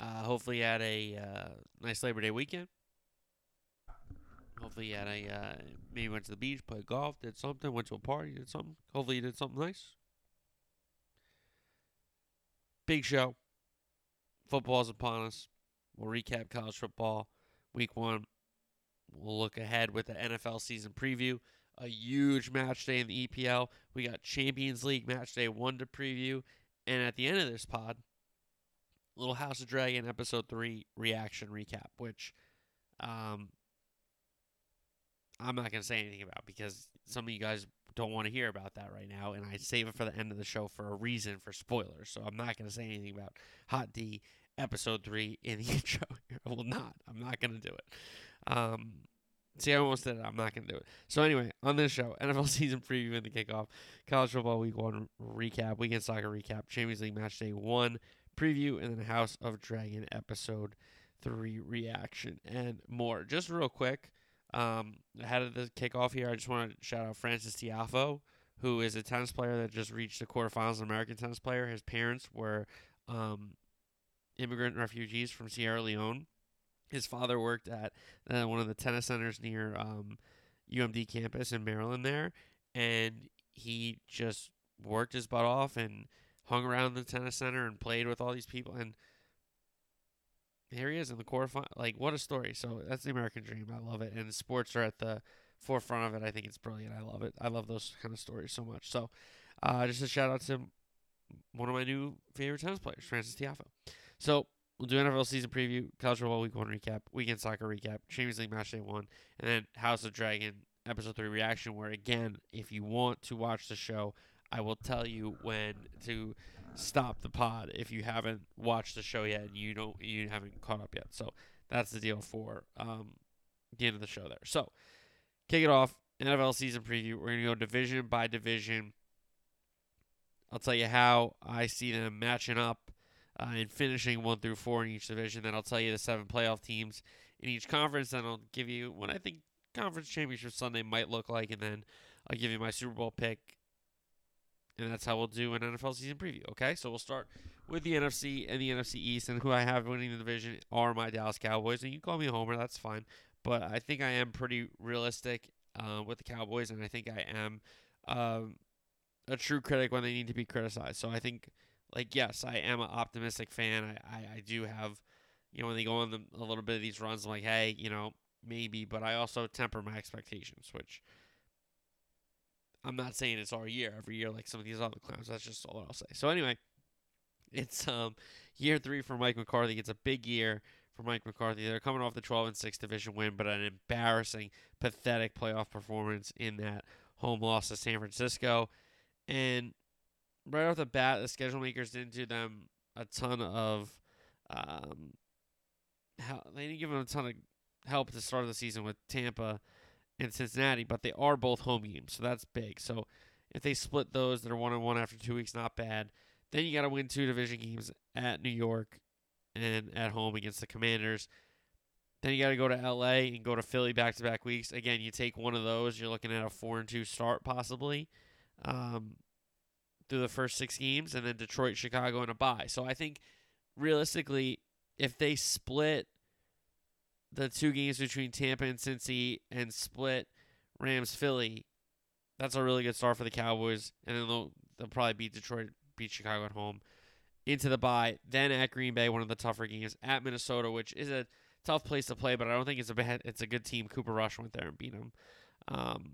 Uh, hopefully you had a uh, nice Labor Day weekend. Hopefully you had a, uh, maybe went to the beach, played golf, did something, went to a party, did something. Hopefully you did something nice. Big show. Football's upon us. We'll recap college football week one. We'll look ahead with the NFL season preview. A huge match day in the EPL. We got Champions League match day one to preview. And at the end of this pod, little House of Dragon episode three reaction recap, which um, I'm not going to say anything about because some of you guys don't want to hear about that right now, and I save it for the end of the show for a reason for spoilers. So I'm not going to say anything about Hot D episode three in the intro. I will not. I'm not going to do it. Um, see, I almost did it. I'm not going to do it. So anyway, on this show, NFL season preview and the kickoff, college football week one recap, weekend soccer recap, Champions League match day one preview, and then House of Dragon episode three reaction and more. Just real quick. Um, ahead of the kickoff here, I just want to shout out Francis Tiafoe, who is a tennis player that just reached the quarterfinals. An American tennis player. His parents were um, immigrant refugees from Sierra Leone. His father worked at uh, one of the tennis centers near um, UMD campus in Maryland there, and he just worked his butt off and hung around the tennis center and played with all these people and here he is in the quarterfinal. Like, what a story! So that's the American dream. I love it, and sports are at the forefront of it. I think it's brilliant. I love it. I love those kind of stories so much. So, uh, just a shout out to one of my new favorite tennis players, Francis Tiafoe. So we'll do NFL season preview, college football week one recap, weekend soccer recap, Champions League match day one, and then House of Dragon episode three reaction. Where again, if you want to watch the show, I will tell you when to stop the pod if you haven't watched the show yet and you don't you haven't caught up yet. So that's the deal for um, the end of the show there. So kick it off. NFL season preview. We're gonna go division by division. I'll tell you how I see them matching up uh, and finishing one through four in each division. Then I'll tell you the seven playoff teams in each conference. Then I'll give you what I think conference championship Sunday might look like, and then I'll give you my Super Bowl pick and that's how we'll do an NFL season preview. Okay, so we'll start with the NFC and the NFC East, and who I have winning the division are my Dallas Cowboys. And you can call me a homer, that's fine, but I think I am pretty realistic uh, with the Cowboys, and I think I am um, a true critic when they need to be criticized. So I think, like, yes, I am an optimistic fan. I, I, I do have, you know, when they go on the, a little bit of these runs, I'm like, hey, you know, maybe, but I also temper my expectations, which I'm not saying it's our year every year like some of these other clowns. That's just all I'll say. So anyway, it's um year three for Mike McCarthy. It's a big year for Mike McCarthy. They're coming off the 12 and 6 division win, but an embarrassing, pathetic playoff performance in that home loss to San Francisco. And right off the bat, the schedule makers didn't do them a ton of um, help. they didn't give them a ton of help at the start of the season with Tampa and Cincinnati, but they are both home games, so that's big. So if they split those, they're one on one after two weeks, not bad. Then you got to win two division games at New York and at home against the Commanders. Then you got to go to LA and go to Philly back to back weeks. Again, you take one of those, you're looking at a four and two start possibly um, through the first six games, and then Detroit, Chicago, and a bye. So I think realistically, if they split the two games between Tampa and Cincy and split Rams Philly, that's a really good start for the Cowboys. And then they'll, they'll probably beat Detroit, beat Chicago at home into the bye. Then at Green Bay, one of the tougher games at Minnesota, which is a tough place to play, but I don't think it's a bad, it's a good team. Cooper Rush went there and beat them. Um,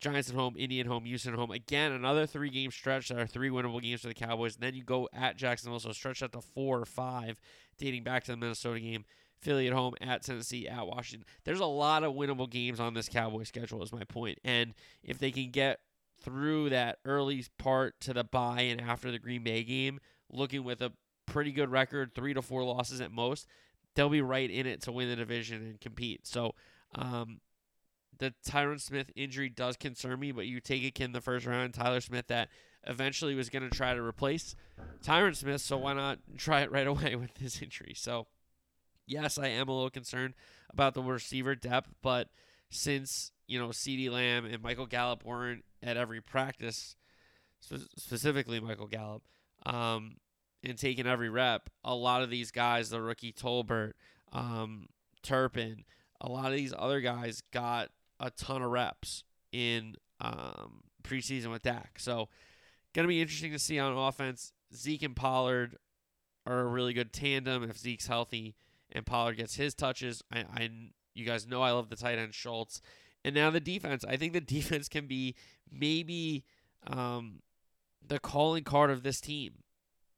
Giants at home, Indian home, Houston at home. Again, another three game stretch that are three winnable games for the Cowboys. And then you go at Jacksonville, so stretch that to four or five, dating back to the Minnesota game. Philly at home, at Tennessee, at Washington. There's a lot of winnable games on this Cowboy schedule, is my point. And if they can get through that early part to the bye and after the Green Bay game, looking with a pretty good record, three to four losses at most, they'll be right in it to win the division and compete. So, um, the Tyron Smith injury does concern me, but you take a kid in the first round, Tyler Smith, that eventually was going to try to replace Tyron Smith. So why not try it right away with his injury? So, yes, I am a little concerned about the receiver depth, but since you know CeeDee Lamb and Michael Gallup weren't at every practice, specifically Michael Gallup, um, and taking every rep, a lot of these guys, the rookie Tolbert, um, Turpin, a lot of these other guys got a ton of reps in um, preseason with Dak. So, going to be interesting to see on offense. Zeke and Pollard are a really good tandem if Zeke's healthy and Pollard gets his touches. I, I you guys know I love the tight end Schultz. And now the defense. I think the defense can be maybe um, the calling card of this team.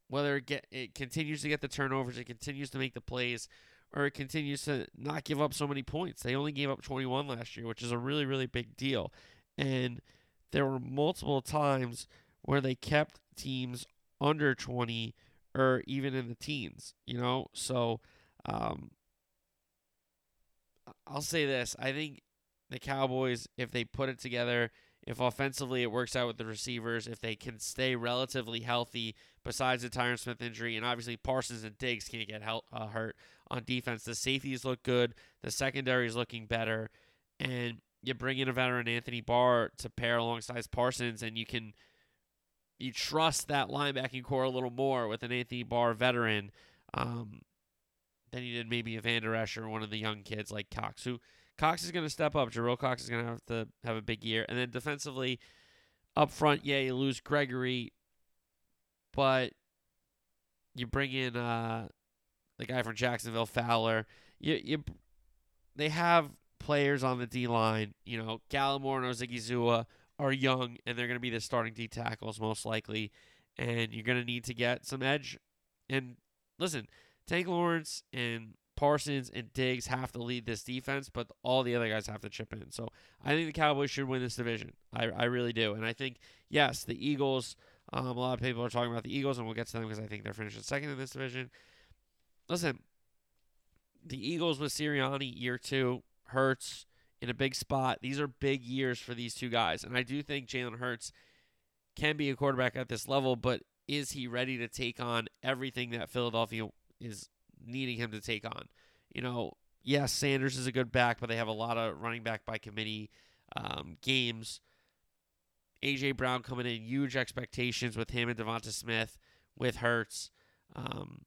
Whether it get it continues to get the turnovers, it continues to make the plays, or it continues to not give up so many points. They only gave up 21 last year, which is a really, really big deal. And there were multiple times where they kept teams under 20 or even in the teens, you know? So um, I'll say this. I think the Cowboys, if they put it together, if offensively it works out with the receivers, if they can stay relatively healthy, besides the Tyron Smith injury, and obviously Parsons and Diggs can't get help, uh, hurt on defense. The safeties look good, the secondary is looking better, and you bring in a veteran Anthony Barr to pair alongside Parsons, and you can you trust that linebacking core a little more with an Anthony Barr veteran um, than you did maybe a Vander Esch or one of the young kids like Cox, who Cox is going to step up. Jabril Cox is going to have to have a big year. And then defensively, up front, yeah, you lose Gregory, but you bring in uh, the guy from Jacksonville, Fowler. You you they have players on the D line. You know, Gallimore and Odighizuwa are young, and they're going to be the starting D tackles most likely. And you're going to need to get some edge. And listen, Tank Lawrence and Parsons and Diggs have to lead this defense, but all the other guys have to chip in. So I think the Cowboys should win this division. I, I really do. And I think, yes, the Eagles, um, a lot of people are talking about the Eagles, and we'll get to them because I think they're finishing second in this division. Listen, the Eagles with Sirianni, year two, Hurts in a big spot. These are big years for these two guys. And I do think Jalen Hurts can be a quarterback at this level, but is he ready to take on everything that Philadelphia is needing him to take on. You know, yes, Sanders is a good back, but they have a lot of running back by committee um, games. AJ Brown coming in, huge expectations with him and Devonta Smith with Hurts. Um,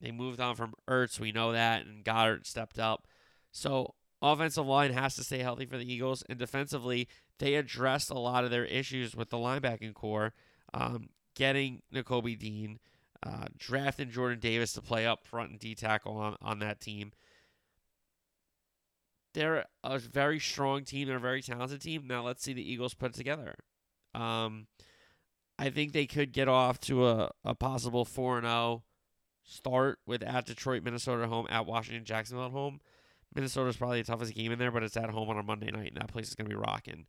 they moved on from Ertz, we know that, and Goedert stepped up. So offensive line has to stay healthy for the Eagles, and defensively, they addressed a lot of their issues with the linebacking core, um, getting Nakobe Dean, uh, drafting Jordan Davis to play up front and D tackle on, on that team. They're a very strong team. They're a very talented team. Now let's see the Eagles put together. Um, I think they could get off to a, a possible 4 0 start with at Detroit, Minnesota home, at Washington, Jacksonville at home. Minnesota's probably the toughest game in there, but it's at home on a Monday night, and that place is going to be rocking.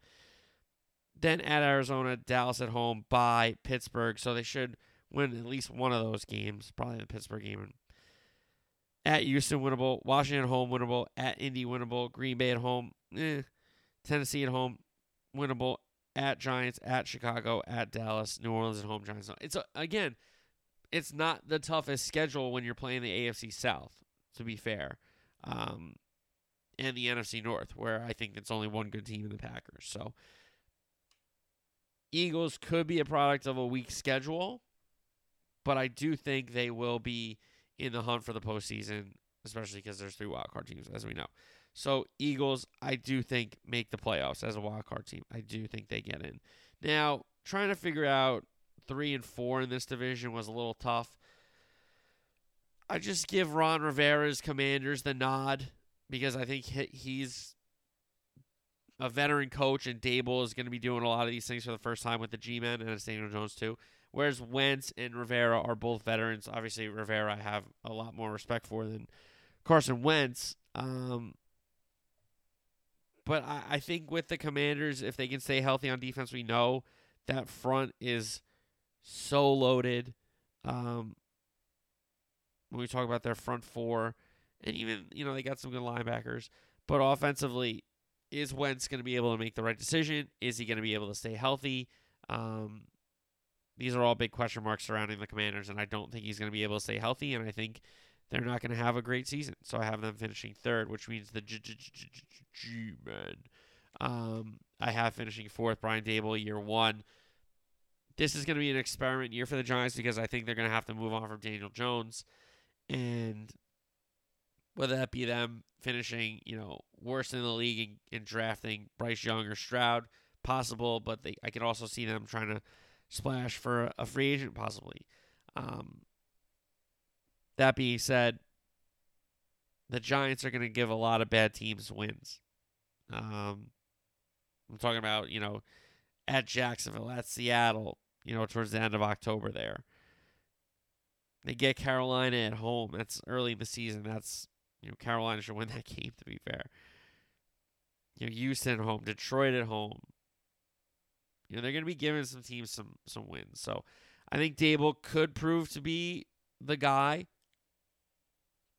Then at Arizona, Dallas at home, by Pittsburgh. So they should win at least one of those games, probably the Pittsburgh game. At Houston, winnable. Washington home, winnable. At Indy, winnable. Green Bay at home, eh. Tennessee at home, winnable. At Giants, at Chicago, at Dallas, New Orleans at home, Giants. It's a, again, it's not the toughest schedule when you're playing the AFC South. To be fair, um, and the NFC North, where I think it's only one good team in the Packers. So Eagles could be a product of a weak schedule but I do think they will be in the hunt for the postseason, especially because there's three wildcard teams, as we know. So Eagles, I do think make the playoffs as a wildcard team. I do think they get in. Now, trying to figure out three and four in this division was a little tough. I just give Ron Rivera's Commanders the nod because I think he's a veteran coach, and Daboll is going to be doing a lot of these things for the first time with the G-men and Daniel Jones too. Whereas Wentz and Rivera are both veterans. Obviously, Rivera I have a lot more respect for than Carson Wentz. Um, but I, I think with the Commanders, if they can stay healthy on defense, we know that front is so loaded. Um, when we talk about their front four and even you know they got some good linebackers, but offensively, is Wentz going to be able to make the right decision? Is he going to be able to stay healthy? Um, these are all big question marks surrounding the Commanders, and I don't think he's going to be able to stay healthy. And I think they're not going to have a great season. So I have them finishing third, which means the G men. Um, I have finishing fourth. Brian Daboll, year one. This is going to be an experiment year for the Giants because I think they're going to have to move on from Daniel Jones, and whether that be them finishing, you know, worse in the league and, and drafting Bryce Young or Stroud, possible, but they, I can also see them trying to splash for a, free agent possibly. Um, that being said, the Giants are going to give a lot of bad teams wins. Um, I'm talking about, you know, at Jacksonville, at Seattle, you know, towards the end of October there. They get Carolina at home. That's early in the season. That's, you know, Carolina should win that game, to be fair. You know, Houston at home, Detroit at home. You know, they're going to be giving some teams some some wins. So I think Daboll could prove to be the guy,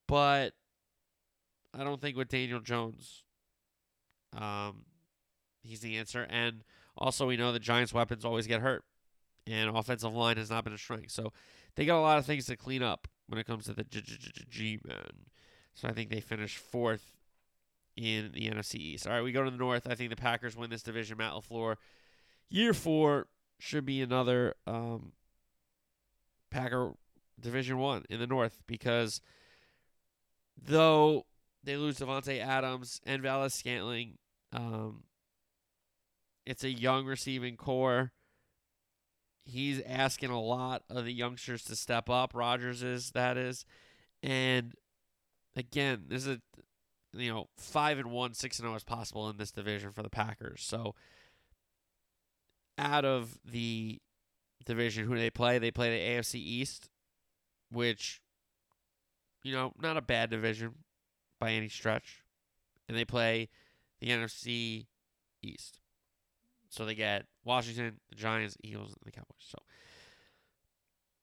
but I don't think with Daniel Jones, um, he's the answer. And also, we know the Giants' weapons always get hurt, and offensive line has not been a strength. So they got a lot of things to clean up when it comes to the G men. So I think they finish fourth in the NFC East. All right, we go to the North. I think the Packers win this division. Matt LaFleur year four should be another um, Packer Division One in the North because though they lose Davante Adams and Valdes-Scantling, um, it's a young receiving core. He's asking a lot of the youngsters to step up. Rodgers is that is, and again, this is a you know five and one, six and zero is possible in this division for the Packers. So out of the division who they play. They play the AFC East, which, you know, not a bad division by any stretch. And they play the NFC East. So they get Washington, the Giants, Eagles, and the Cowboys. So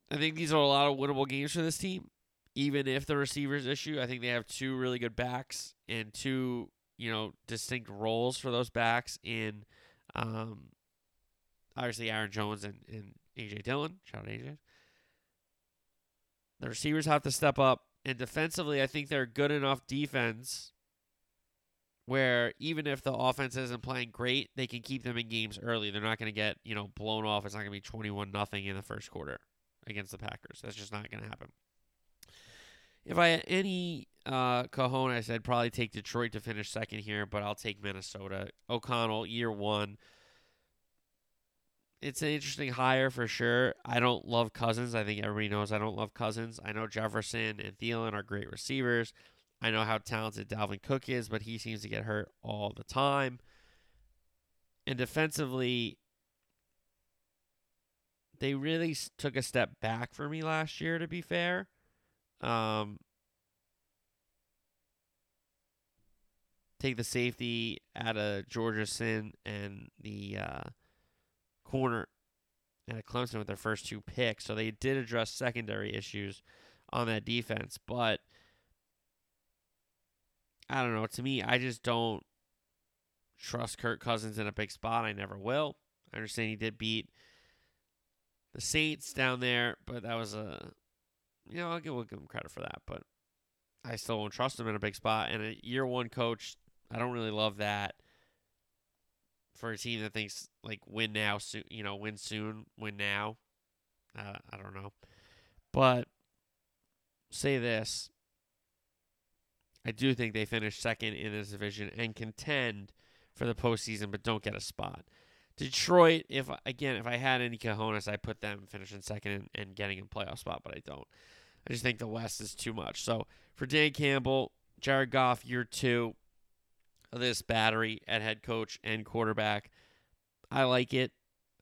I think these are a lot of winnable games for this team. Even if the receivers issue, I think they have two really good backs and two, you know, distinct roles for those backs in um, obviously Aaron Jones and, and AJ Dillon. Shout out AJ. The receivers have to step up. And defensively, I think they're good enough defense where even if the offense isn't playing great, they can keep them in games early. They're not going to get, you know, blown off. It's not going to be 21 nothing in the first quarter against the Packers. That's just not going to happen. If I had any uh, cojones, I'd probably take Detroit to finish second here, but I'll take Minnesota. O'Connell, year one it's an interesting hire for sure. I don't love Cousins. I think everybody knows I don't love Cousins. I know Jefferson and Thielen are great receivers. I know how talented Dalvin Cook is, but he seems to get hurt all the time. And defensively, they really took a step back for me last year, to be fair. Um, take the safety out of Georgeson and the uh, corner and at Clemson with their first two picks. So they did address secondary issues on that defense. But I don't know. To me, I just don't trust Kirk Cousins in a big spot. I never will. I understand he did beat the Saints down there, but that was a, you know, I'll give, we'll give him credit for that. But I still won't trust him in a big spot. And a year one coach, I don't really love that for a team that thinks like win now, soon, you know, win soon, win now. Uh, I don't know, but say this: I do think they finish second in this division and contend for the postseason, but don't get a spot. Detroit, if again, if I had any cojones, I put them finishing second and, and getting a playoff spot, but I don't. I just think the West is too much. So for Dan Campbell, Jared Goff, year two, this battery at head coach and quarterback. I like it.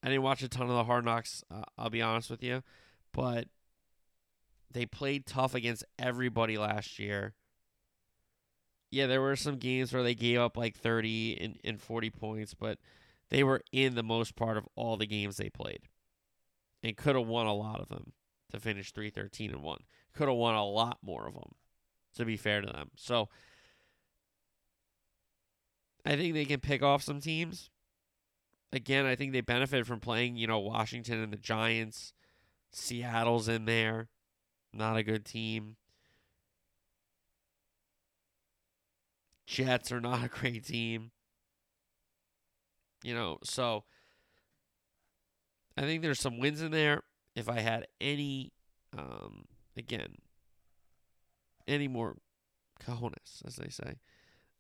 I didn't watch a ton of the Hard Knocks, uh, I'll be honest with you, but they played tough against everybody last year. Yeah, there were some games where they gave up like 30 and, and 40 points, but they were in the most part of all the games they played and could have won a lot of them to finish 313 and 1. Could have won a lot more of them to be fair to them. So I think they can pick off some teams. Again, I think they benefit from playing, you know, Washington and the Giants. Seattle's in there. Not a good team. Jets are not a great team. You know, so I think there's some wins in there. If I had any, um, again, any more cojones, as they say,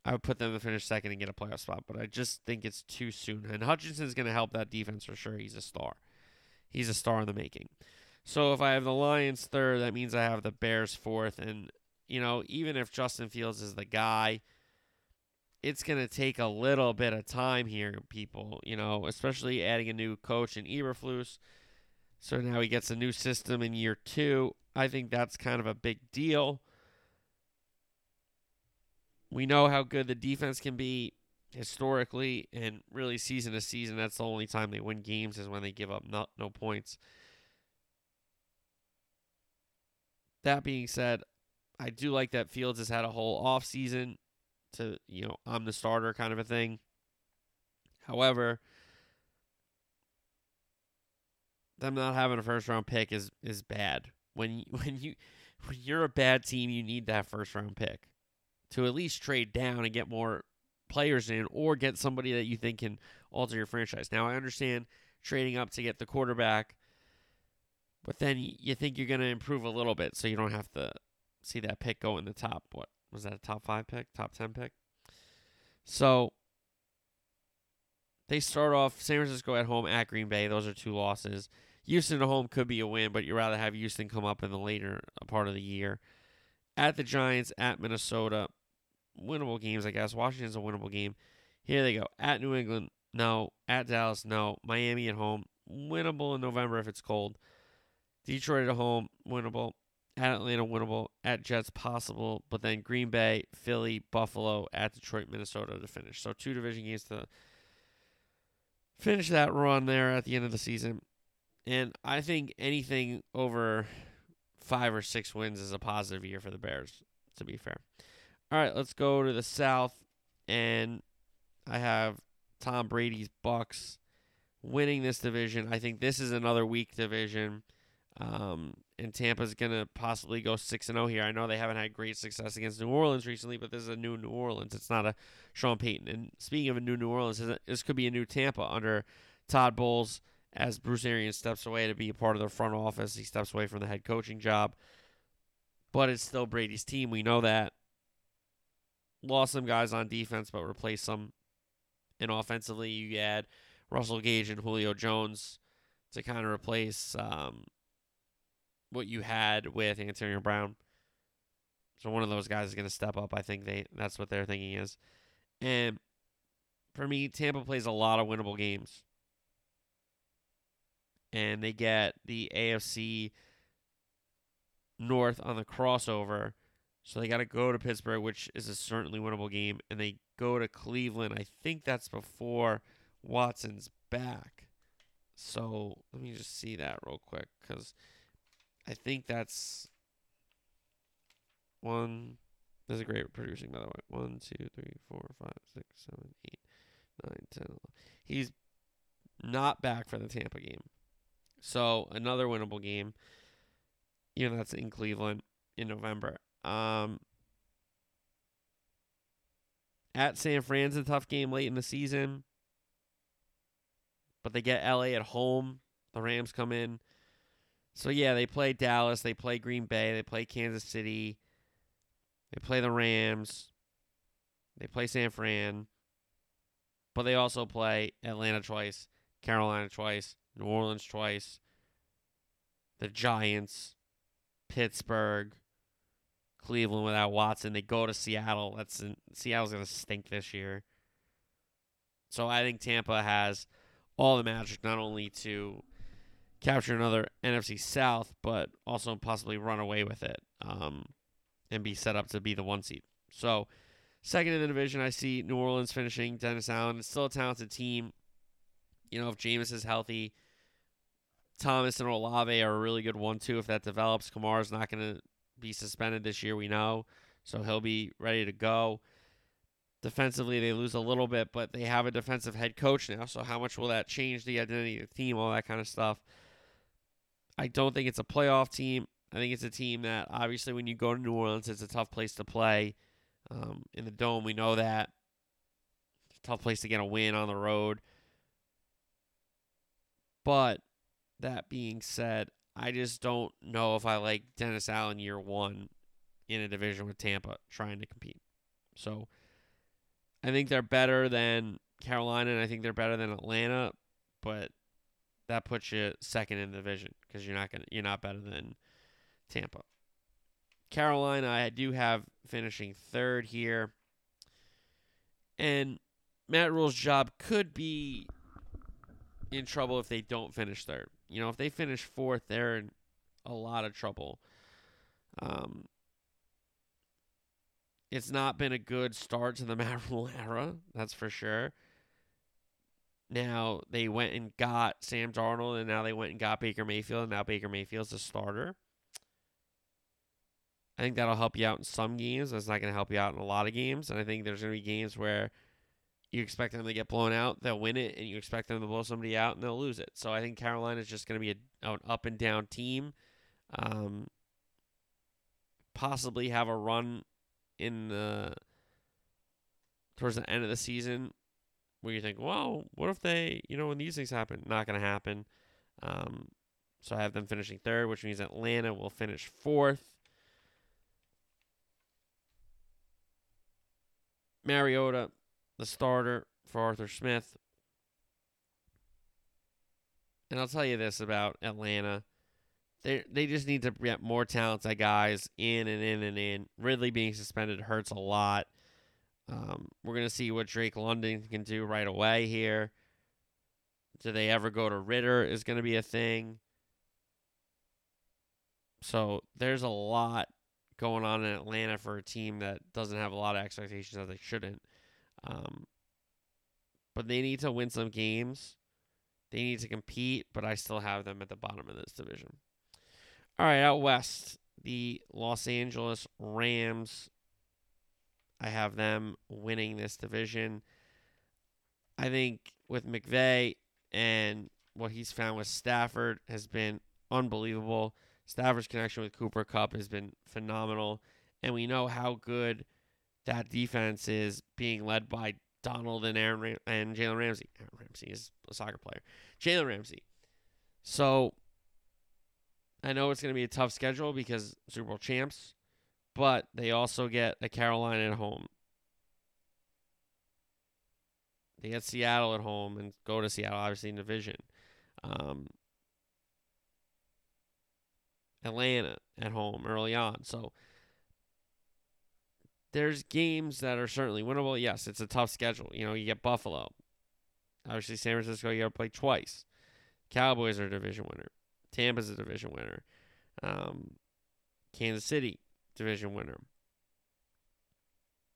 I would put them to finish second and get a playoff spot. But I just think it's too soon. And Hutchinson's going to help that defense for sure. He's a star. He's a star in the making. So if I have the Lions third, that means I have the Bears fourth. And, you know, even if Justin Fields is the guy, it's going to take a little bit of time here, people, you know, especially adding a new coach in Eberflus. So now he gets a new system in year two. I think that's kind of a big deal. We know how good the defense can be historically, and really season to season. That's the only time they win games is when they give up no, no points. That being said, I do like that Fields has had a whole off season to you know I'm the starter kind of a thing. However, them not having a first round pick is is bad. When you, when you when you're a bad team, you need that first round pick to at least trade down and get more players in, or get somebody that you think can alter your franchise. Now I understand trading up to get the quarterback, but then you think you're going to improve a little bit, so you don't have to see that pick go in the top. What was that a top five pick, top ten pick? So they start off San Francisco at home at Green Bay. Those are two losses. Houston at home could be a win, but you'd rather have Houston come up in the later uh, part of the year. At the Giants, at Minnesota, winnable games, I guess. Washington's a winnable game. Here they go. At New England, no. At Dallas, no. Miami at home, winnable in November if it's cold. Detroit at home, winnable. At Atlanta, winnable. At Jets, possible. But then Green Bay, Philly, Buffalo, at Detroit, Minnesota to finish. So two division games to finish that run there at the end of the season. And I think anything over five or six wins is a positive year for the Bears, to be fair. All right, let's go to the South. And I have Tom Brady's Bucs winning this division. I think this is another weak division. Um, and Tampa's going to possibly go 6 and 0 here. I know they haven't had great success against New Orleans recently, but this is a new New Orleans. It's not a Sean Payton. And speaking of a new New Orleans, this could be a new Tampa under Todd Bowles as Bruce Arians steps away to be a part of the front office. He steps away from the head coaching job. But it's still Brady's team. We know that. Lost some guys on defense, but replaced some. And offensively, you add Russell Gage and Julio Jones to kind of replace um, what you had with Antonio Brown. So one of those guys is going to step up. I think they that's what they're thinking is. And for me, Tampa plays a lot of winnable games. And they get the AFC North on the crossover. So they got to go to Pittsburgh, which is a certainly winnable game, and they go to Cleveland. I think that's before Watson's back. So let me just see that real quick because I think that's one. This a great producing, by the way. One, two, three, four, five, six, seven, eight, nine, ten. 11. He's not back for the Tampa game. So another winnable game. You know, that's in Cleveland in November. Um, at San Fran's a tough game late in the season. But they get LA at home. The Rams come in. So yeah, they play Dallas, they play Green Bay, they play Kansas City, they play the Rams, they play San Fran, but they also play Atlanta twice, Carolina twice, New Orleans twice, the Giants, Pittsburgh, Cleveland without Watson. They go to Seattle. That's Seattle's gonna stink this year. So I think Tampa has all the magic not only to capture another NFC South, but also possibly run away with it um, and be set up to be the one seed. So, second in the division, I see New Orleans finishing. Dennis Allen It's still a talented team. You know, if Jameis is healthy, Thomas and Olave are a really good one too. If that develops, Kamara's not going to be suspended this year. We know, So he'll be ready to go. Defensively, they lose a little bit, but they have a defensive head coach now. So how much will that change the identity of the team, all that kind of stuff? I don't think it's a playoff team. I think it's a team that obviously when you go to New Orleans, it's a tough place to play. Um, in the dome, we know that. tough place to get a win on the road. But that being said, I just don't know if I like Dennis Allen year one in a division with Tampa trying to compete. So I think they're better than Carolina, and I think they're better than Atlanta, but that puts you second in the division because you're not gonna you're not better than Tampa. Carolina, I do have finishing third here, and Matt Rhule's job could be in trouble if they don't finish third. You know, if they finish fourth, they're in a lot of trouble. Um, it's not been a good start to the Matt Rhule era, that's for sure. Now they went and got Sam Darnold, and now they went and got Baker Mayfield, and now Baker Mayfield's the starter. I think that'll help you out in some games. That's not going to help you out in a lot of games. And I think there's going to be games where you expect them to get blown out, they'll win it, and you expect them to blow somebody out, and they'll lose it. So I think Carolina is just going to be a, an up and down team. Um, possibly have a run in the towards the end of the season where you think, well, what if they, you know, when these things happen? Not going to happen. Um, so I have them finishing third, which means Atlanta will finish fourth. Mariota, the starter for Arthur Smith. And I'll tell you this about Atlanta. They they just need to get more talented guys in and in and in. Ridley being suspended hurts a lot. Um, we're gonna see what Drake London can do right away here. Do they ever go to Ridder is gonna be a thing. So there's a lot going on in Atlanta for a team that doesn't have a lot of expectations that they shouldn't. Um, but they need to win some games. They need to compete, but I still have them at the bottom of this division. All right, out west, the Los Angeles Rams. I have them winning this division. I think with McVay and what he's found with Stafford has been unbelievable. Stafford's connection with Cooper Kupp has been phenomenal, and we know how good that defense is being led by Donald and Aaron Ram- and Jalen Ramsey. Aaron Ramsey is a soccer player. Jalen Ramsey. So I know it's going to be a tough schedule because Super Bowl champs, but they also get a Carolina at home. They get Seattle at home and go to Seattle, obviously in division. Um, Atlanta at home early on. So there's games that are certainly winnable. Yes, it's a tough schedule. You know, you get Buffalo. Obviously, San Francisco, you got to play twice. Cowboys are a division winner. Tampa's a division winner. Um, Kansas City, division winner.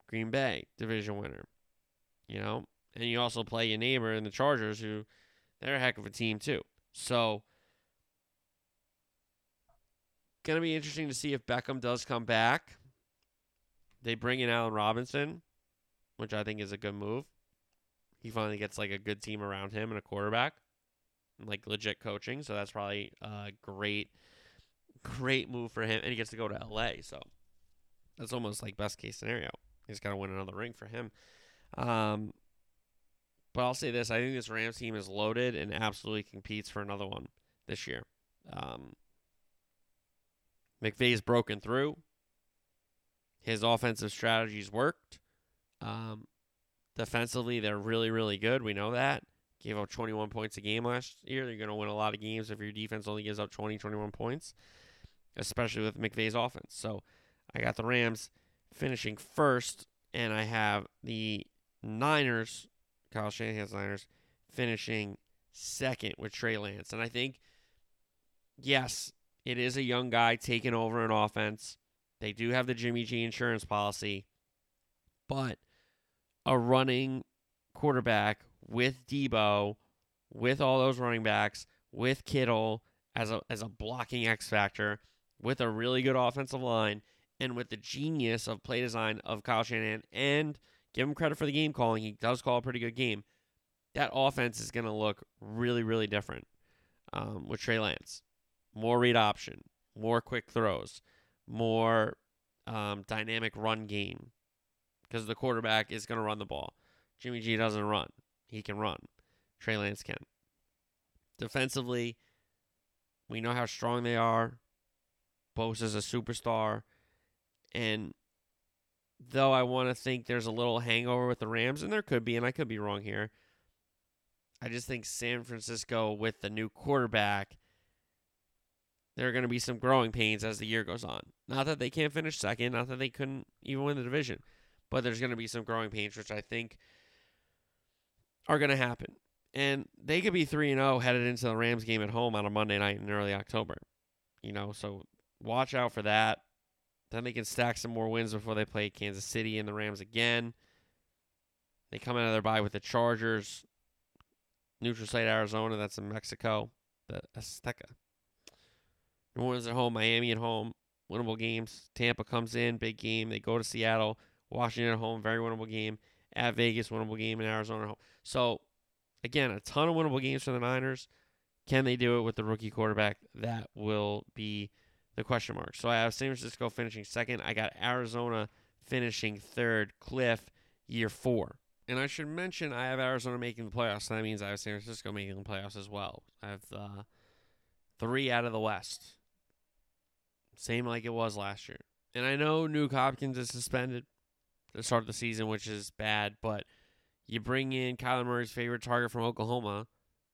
Green Bay, division winner. You know, and you also play your neighbor in the Chargers, who they're a heck of a team too. So, gonna be interesting to see if Beckham does come back. They bring in Allen Robinson, which I think is a good move. He finally gets like a good team around him and a quarterback, and, like legit coaching. So that's probably a great, great move for him. And he gets to go to LA. So that's almost like best case scenario. He's got to win another ring for him. Um, but I'll say this: I think this Rams team is loaded and absolutely competes for another one this year. Um, McVay's broken through. His offensive strategies worked. Um, defensively, they're really, really good. We know that. Gave up 21 points a game last year. You're going to win a lot of games if your defense only gives up 20, 21 points, especially with McVay's offense. So I got the Rams finishing first, and I have the Niners, Kyle Shanahan's Niners, finishing second with Trey Lance. And I think, yes, it is a young guy taking over an offense. They do have the Jimmy G insurance policy, but a running quarterback with Deebo, with all those running backs, with Kittle as a as a blocking X factor, with a really good offensive line, and with the genius of play design of Kyle Shanahan and give him credit for the game calling, he does call a pretty good game. That offense is going to look really, really different um, with Trey Lance. More read option, more quick throws, more um, dynamic run game because the quarterback is going to run the ball. Jimmy G doesn't run. He can run. Trey Lance can. Defensively, we know how strong they are. Bosa's a superstar. And though I want to think there's a little hangover with the Rams, and there could be, and I could be wrong here, I just think San Francisco with the new quarterback, there are going to be some growing pains as the year goes on. Not that they can't finish second, not that they couldn't even win the division, but there's going to be some growing pains, which I think are going to happen. And they could be 3 0 headed into the Rams game at home on a Monday night in early October. You know, so watch out for that. Then they can stack some more wins before they play Kansas City and the Rams again. They come out of their bye with the Chargers, neutral site Arizona, that's in Mexico, the Azteca. New Orleans at home, Miami at home, winnable games. Tampa comes in, big game. They go to Seattle, Washington at home, very winnable game. At Vegas, winnable game, in Arizona at home. So, again, a ton of winnable games for the Niners. Can they do it with the rookie quarterback? That will be the question mark. So I have San Francisco finishing second. I got Arizona finishing third. Kliff, year four. And I should mention I have Arizona making the playoffs. So that means I have San Francisco making the playoffs as well. I have uh, three out of the West. Same like it was last year. And I know Nuke Hopkins is suspended to start of the season, which is bad, but you bring in Kyler Murray's favorite target from Oklahoma,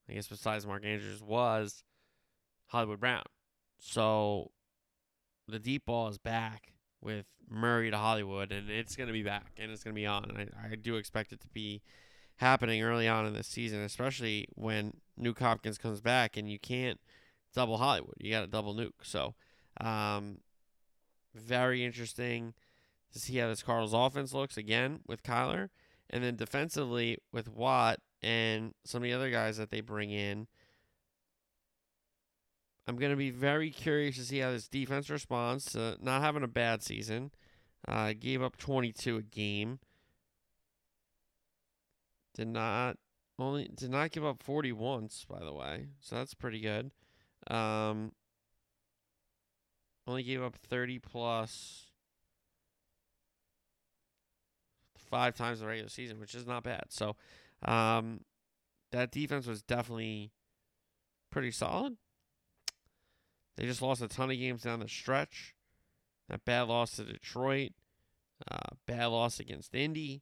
I guess besides Mark Andrews, was Hollywood Brown. So the deep ball is back with Murray to Hollywood, and it's going to be back, and it's going to be on. And I, I do expect it to be happening early on in the season, especially when Nuke Hopkins comes back, and you can't double Hollywood. You got to double Nuke. So, um, very interesting to see how this Cardinals offense looks again with Kyler, and then defensively with Watt and some of the other guys that they bring in. I'm going to be very curious to see how this defense responds to not having a bad season. Uh, gave up 22 a game. Did not only did not give up 40 once, by the way. So that's pretty good. Um, only gave up 30 plus five times the regular season, which is not bad. So, um, that defense was definitely pretty solid. They just lost a ton of games down the stretch. That bad loss to Detroit, uh, bad loss against Indy,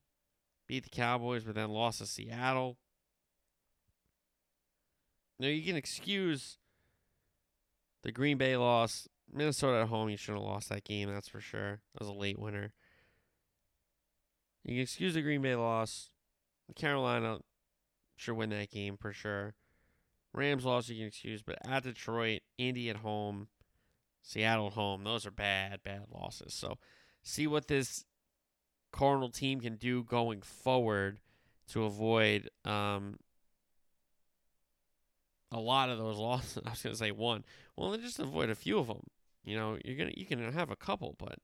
beat the Cowboys, but then lost to Seattle. Now you can excuse the Green Bay loss. Minnesota at home, you shouldn't have lost that game, that's for sure. That was a late winner. You can excuse the Green Bay loss. Carolina should win that game for sure. Rams loss you can excuse, but at Detroit, Indy at home, Seattle at home, those are bad, bad losses. So see what this Cardinal team can do going forward to avoid um, a lot of those losses. I was gonna say one. Well, just avoid a few of them. You know, you're gonna you can have a couple, but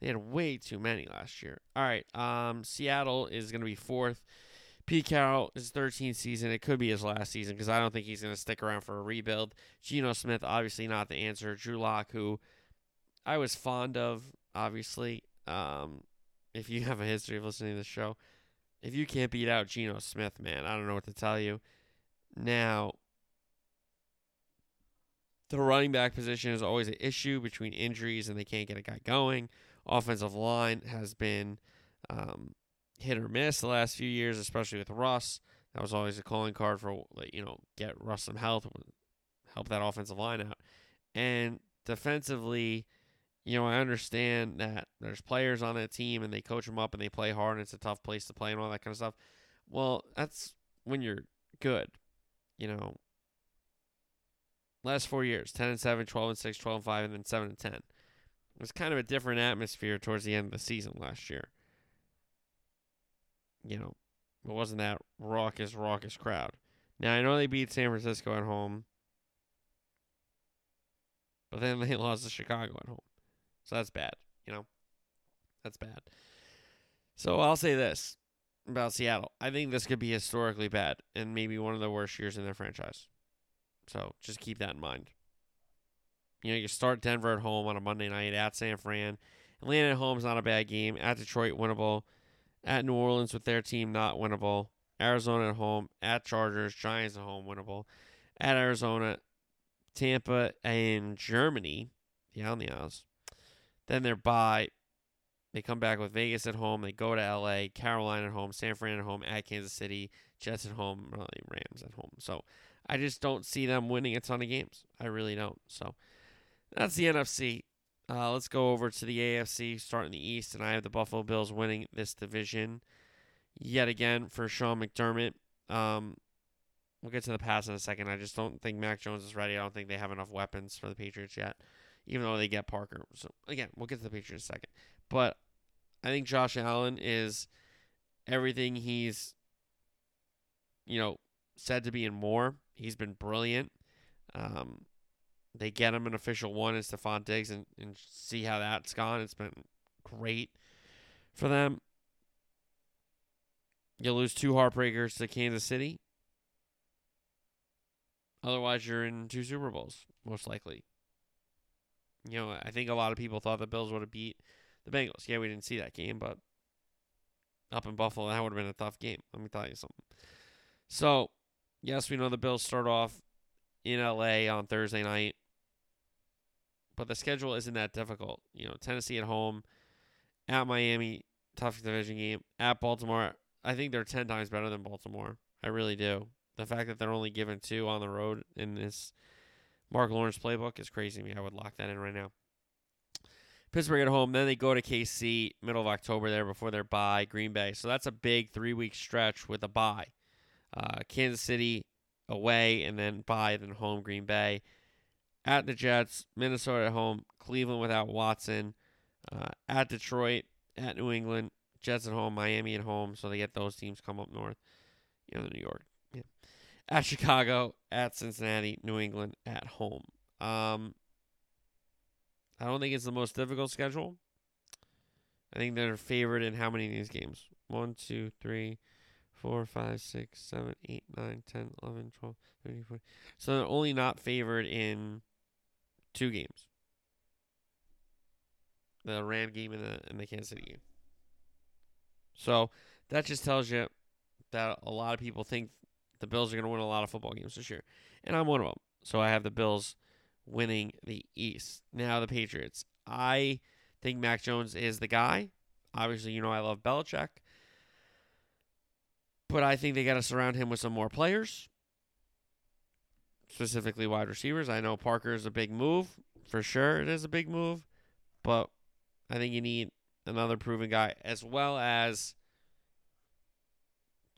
they had way too many last year. All right, um, Seattle is gonna be fourth. Pete Carroll is 13th season. It could be his last season because I don't think he's going to stick around for a rebuild. Geno Smith, obviously not the answer. Drew Lock, who I was fond of, obviously. Um, if you have a history of listening to the show, if you can't beat out Geno Smith, man, I don't know what to tell you. Now, the running back position is always an issue between injuries and they can't get a guy going. Offensive line has been um, hit or miss the last few years, especially with Russ. That was always a calling card for you know get Russ some health, help that offensive line out. And defensively, you know I understand that there's players on that team and they coach them up and they play hard and it's a tough place to play and all that kind of stuff. Well, that's when you're good, you know. Last four years, 10 and 7, 12 and 6, 12 and 5, and then 7 and 10. It was kind of a different atmosphere towards the end of the season last year you know, it wasn't that raucous, raucous crowd. Now I know they beat San Francisco at home, but then they lost to Chicago at home, so that's bad, you know. That's bad. So I'll say this about Seattle. I think this could be historically bad and maybe one of the worst years in their franchise. So just keep that in mind. You know, you start Denver at home on a Monday night at San Fran. Atlanta at home is not a bad game. At Detroit, winnable. At New Orleans with their team, not winnable. Arizona at home. At Chargers, Giants at home, winnable. At Arizona, Tampa, and Germany, Yeah, on the Allianz. Then they're by. They come back with Vegas at home. They go to LA, Carolina at home, San Fran at home, at Kansas City, Jets at home, Rams at home. So I just don't see them winning a ton of games. I really don't. So that's the NFC. Uh, let's go over to the AFC, starting the East, and I have the Buffalo Bills winning this division yet again for Sean McDermott. Um, we'll get to the pass in a second. I just don't think Mac Jones is ready. I don't think they have enough weapons for the Patriots yet, even though they get Parker. So again, we'll get to the Patriots in a second. But I think Josh Allen is everything he's, you know, said to be in more. He's been brilliant. Um, they get him an official one in Stefon Diggs and, and see how that's gone. It's been great for them. You lose two heartbreakers to Kansas City. Otherwise, you're in two Super Bowls, most likely. You know, I think a lot of people thought the Bills would have beat the Bengals. Yeah, we didn't see that game, but up in Buffalo, that would have been a tough game. Let me tell you something. So, yes, we know the Bills start off in LA on Thursday night, but the schedule isn't that difficult. You know, Tennessee at home, at Miami, tough division game, at Baltimore. I think they're 10 times better than Baltimore. I really do. The fact that they're only given two on the road in this Marc Lawrence playbook is crazy to me. I would lock that in right now. Pittsburgh at home. Then they go to KC middle of October there before their bye, Green Bay. So that's a big three week stretch with a bye. Uh, Kansas City away and then bye, then home Green Bay. At the Jets, Minnesota at home, Cleveland without Watson, uh, at Detroit, at New England, Jets at home, Miami at home. So they get those teams come up north. You know, New York. Yeah. At Chicago, at Cincinnati, New England, at home. Um, I don't think it's the most difficult schedule. I think they're favored in how many of these games? 1, 2, 3, 4, 5, 6, 7, 8, 9, 10, 11, 12, 13, 14. So they're only not favored in two games. The Ram game and the, and the Kansas City game. So that just tells you that a lot of people think the Bills are going to win a lot of football games this year. And I'm one of them. So I have the Bills winning the East. Now the Patriots. I think Mac Jones is the guy. Obviously, you know I love Belichick. But I think they got to surround him with some more players, specifically wide receivers. I know Parker is a big move. For sure, it is a big move. But I think you need another proven guy, as well as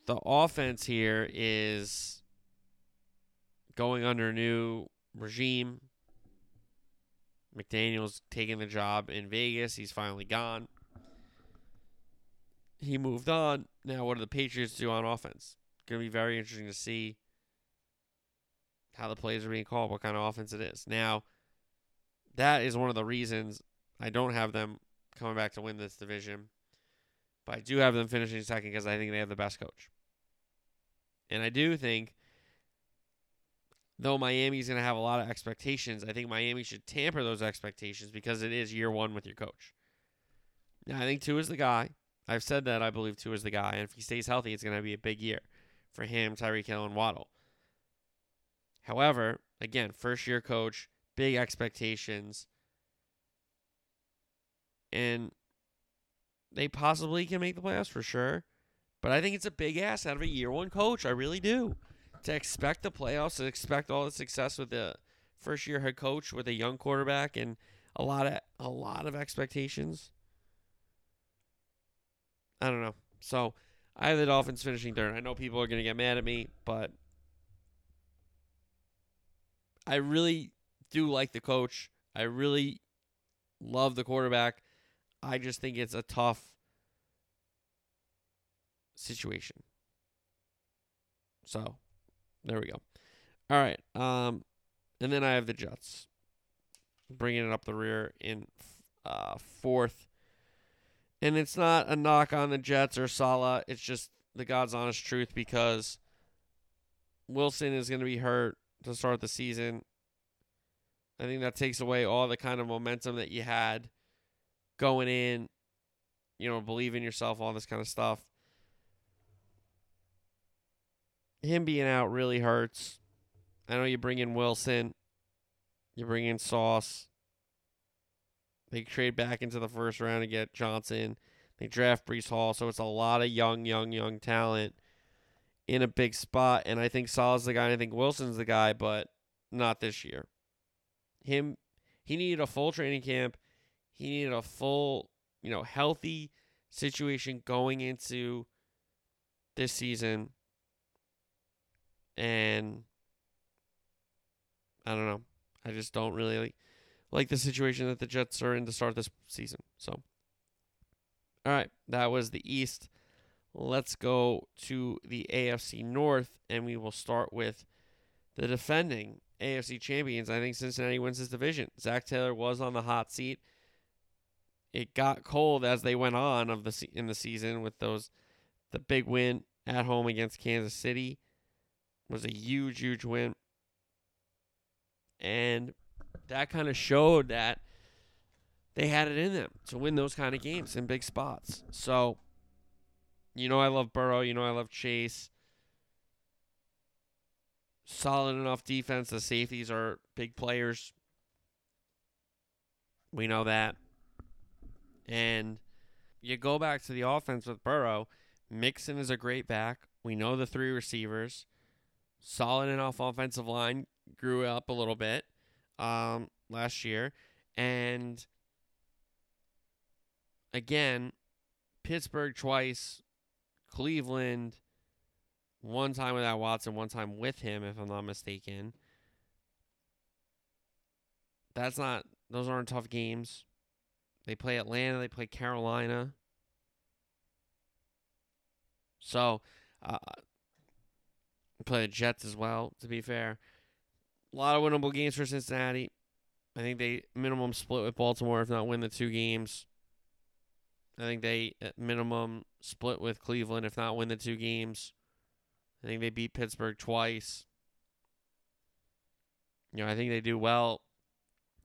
the offense here is going under a new regime. McDaniels taking the job in Vegas. He's finally gone. He moved on. Now, what do the Patriots do on offense? Going to be very interesting to see how the plays are being called, what kind of offense it is. Now, that is one of the reasons I don't have them coming back to win this division. But I do have them finishing second because I think they have the best coach. And I do think, though Miami's going to have a lot of expectations, I think Miami should tamper those expectations because it is year one with your coach. Now, I think Tua is the guy. I've said that I believe Tua is the guy. And if he stays healthy, it's going to be a big year for him, Tyreek Hill, and Waddle. However, again, first year coach, big expectations and they possibly can make the playoffs for sure. But I think it's a big ass out of a year one coach. I really do. To expect the playoffs, to expect all the success with the first year head coach with a young quarterback and a lot of a lot of expectations. I don't know. So I have the Dolphins finishing third. I know people are gonna get mad at me, but I really do like the coach. I really love the quarterback. I just think it's a tough situation. So, there we go. All right. Um, and then I have the Jets bringing it up the rear in uh, fourth. And it's not a knock on the Jets or Salah. It's just the God's honest truth because Wilson is going to be hurt to start the season. I think that takes away all the kind of momentum that you had going in, you know, believe in yourself, all this kind of stuff. Him being out really hurts. I know you bring in Wilson, you bring in Sauce. They trade back into the first round to get Johnson. They draft Breece Hall, so it's a lot of young, young, young talent in a big spot. And I think Salah's the guy, and I think Wilson's the guy, but not this year. Him, he needed a full training camp. He needed a full, you know, healthy situation going into this season. And I don't know. I just don't really like, the situation that the Jets are in to start this season. So, all right, that was the East. Let's go to the AFC North, and we will start with the defending AFC champions. I think Cincinnati wins this division. Zac Taylor was on the hot seat. It got cold as they went on of the in the season with those the big win at home against Kansas City was a huge huge win. And that kind of showed that they had it in them to win those kind of games in big spots. So, you know, I love Burrow. You know, I love Chase. Solid enough defense. The safeties are big players. We know that. And you go back to the offense with Burrow. Mixon is a great back. We know the three receivers. Solid enough offensive line. Grew up a little bit um, last year. And again, Pittsburgh twice, Cleveland one time without Watson, one time with him, if I'm not mistaken. That's not, those aren't tough games. They play Atlanta, they play Carolina. So, uh, play the Jets as well, to be fair. A lot of winnable games for Cincinnati. I think they minimum split with Baltimore, if not win the two games. I think they minimum split with Cleveland, if not win the two games. I think they beat Pittsburgh twice. You know, I think they do well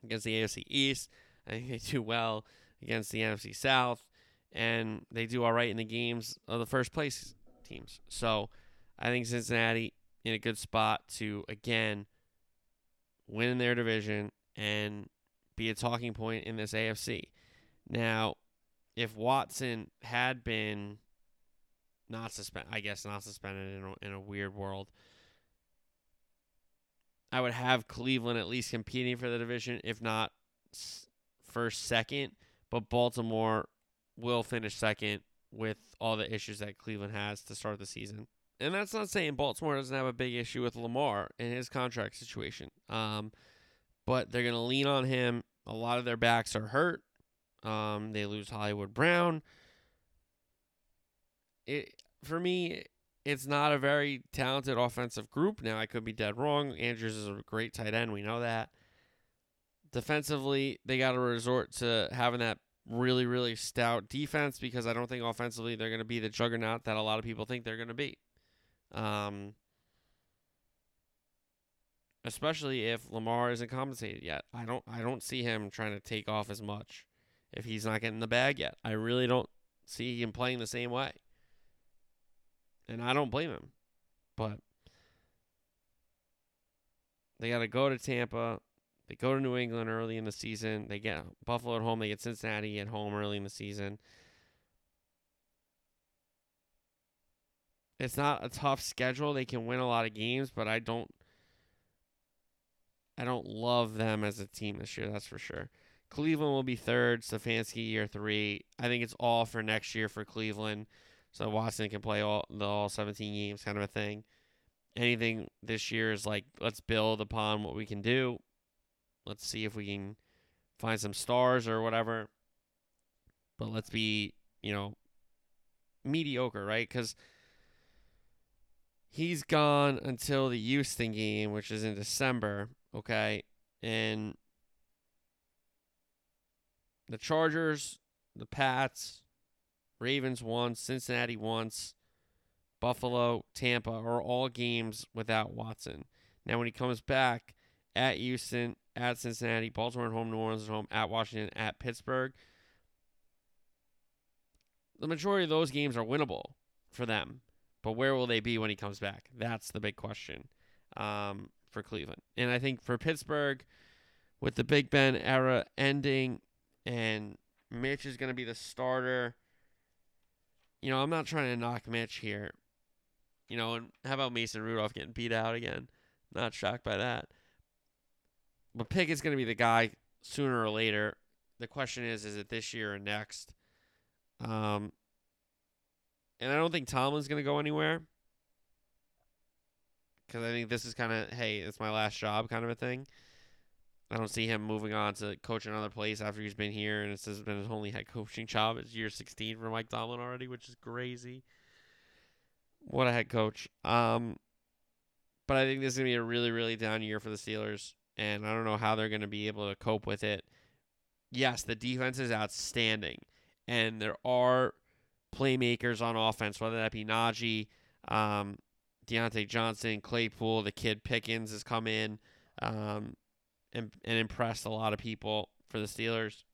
against the AFC East. I think they do well against the NFC South, and they do all right in the games of the first place teams. So I think Cincinnati in a good spot to again win their division and be a talking point in this AFC. Now, if Watson had been not suspended, I guess not suspended in a, in a weird world, I would have Cleveland at least competing for the division, if not first, second. But Baltimore will finish second with all the issues that Cleveland has to start the season. And that's not saying Baltimore doesn't have a big issue with Lamar and his contract situation. Um, but they're going to lean on him. A lot of their backs are hurt. Um, they lose Hollywood Brown. It for me, it's not a very talented offensive group. Now I could be dead wrong. Andrews is a great tight end. We know that. Defensively, they got to resort to having that really, really stout defense because I don't think offensively they're going to be the juggernaut that a lot of people think they're going to be. Um, especially if Lamar isn't compensated yet. I don't I don't see him trying to take off as much if he's not getting the bag yet. I really don't see him playing the same way. And I don't blame him. But they got to go to Tampa. They go to New England early in the season. They get Buffalo at home. They get Cincinnati at home early in the season. It's not a tough schedule. They can win a lot of games, but I don't I don't love them as a team this year, that's for sure. Cleveland will be third, Stefanski year three. I think it's all for next year for Cleveland. So Watson can play all the all 17 games kind of a thing. Anything this year is like let's build upon what we can do. Let's see if we can find some stars or whatever. But let's be, you know, mediocre, right? Cuz he's gone until the Houston game, which is in December. Okay. And the Chargers, the Pats, Ravens once, Cincinnati once, Buffalo, Tampa are all games without Watson. Now, when he comes back at Houston, at Cincinnati, Baltimore at home, New Orleans at home, at Washington, at Pittsburgh, the majority of those games are winnable for them. But where will they be when he comes back? That's the big question um, for Cleveland. And I think for Pittsburgh, with the Big Ben era ending and Mitch is going to be the starter, you know, I'm not trying to knock Mitch here. You know, and how about Mason Rudolph getting beat out again? Not shocked by that. But Pickett's going to be the guy sooner or later. The question is, is it this year or next? Um, and I don't think Tomlin's going to go anywhere because I think this is kind of, hey, it's my last job kind of a thing. I don't see him moving on to coach another place after he's been here, and has been his only head coaching job. It's year 16 for Mike Tomlin already, which is crazy. What a head coach. Um, but I think this is going to be a really, really down year for the Steelers, and I don't know how they're going to be able to cope with it. Yes, the defense is outstanding, and there are playmakers on offense, whether that be Najee, um, Diontae Johnson, Claypool, the kid Pickens has come in um, and, and impressed a lot of people for the Steelers.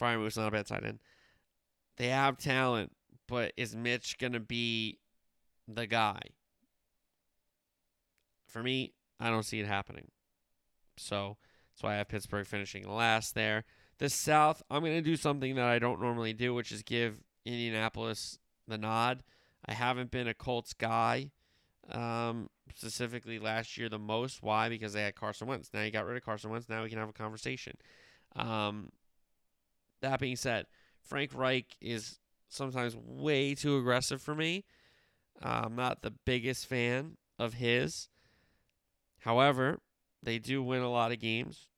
Freiermuth's not a bad tight end. They have talent, but is Mitch going to be the guy? For me, I don't see it happening. So that's why I have Pittsburgh finishing last there. The South, I'm going to do something that I don't normally do, which is give Indianapolis the nod. I haven't been a Colts guy, um, specifically last year the most. Why? Because they had Carson Wentz. Now you got rid of Carson Wentz. Now we can have a conversation. Um, that being said, Frank Reich is sometimes way too aggressive for me. Uh, I'm not the biggest fan of his. However, they do win a lot of games.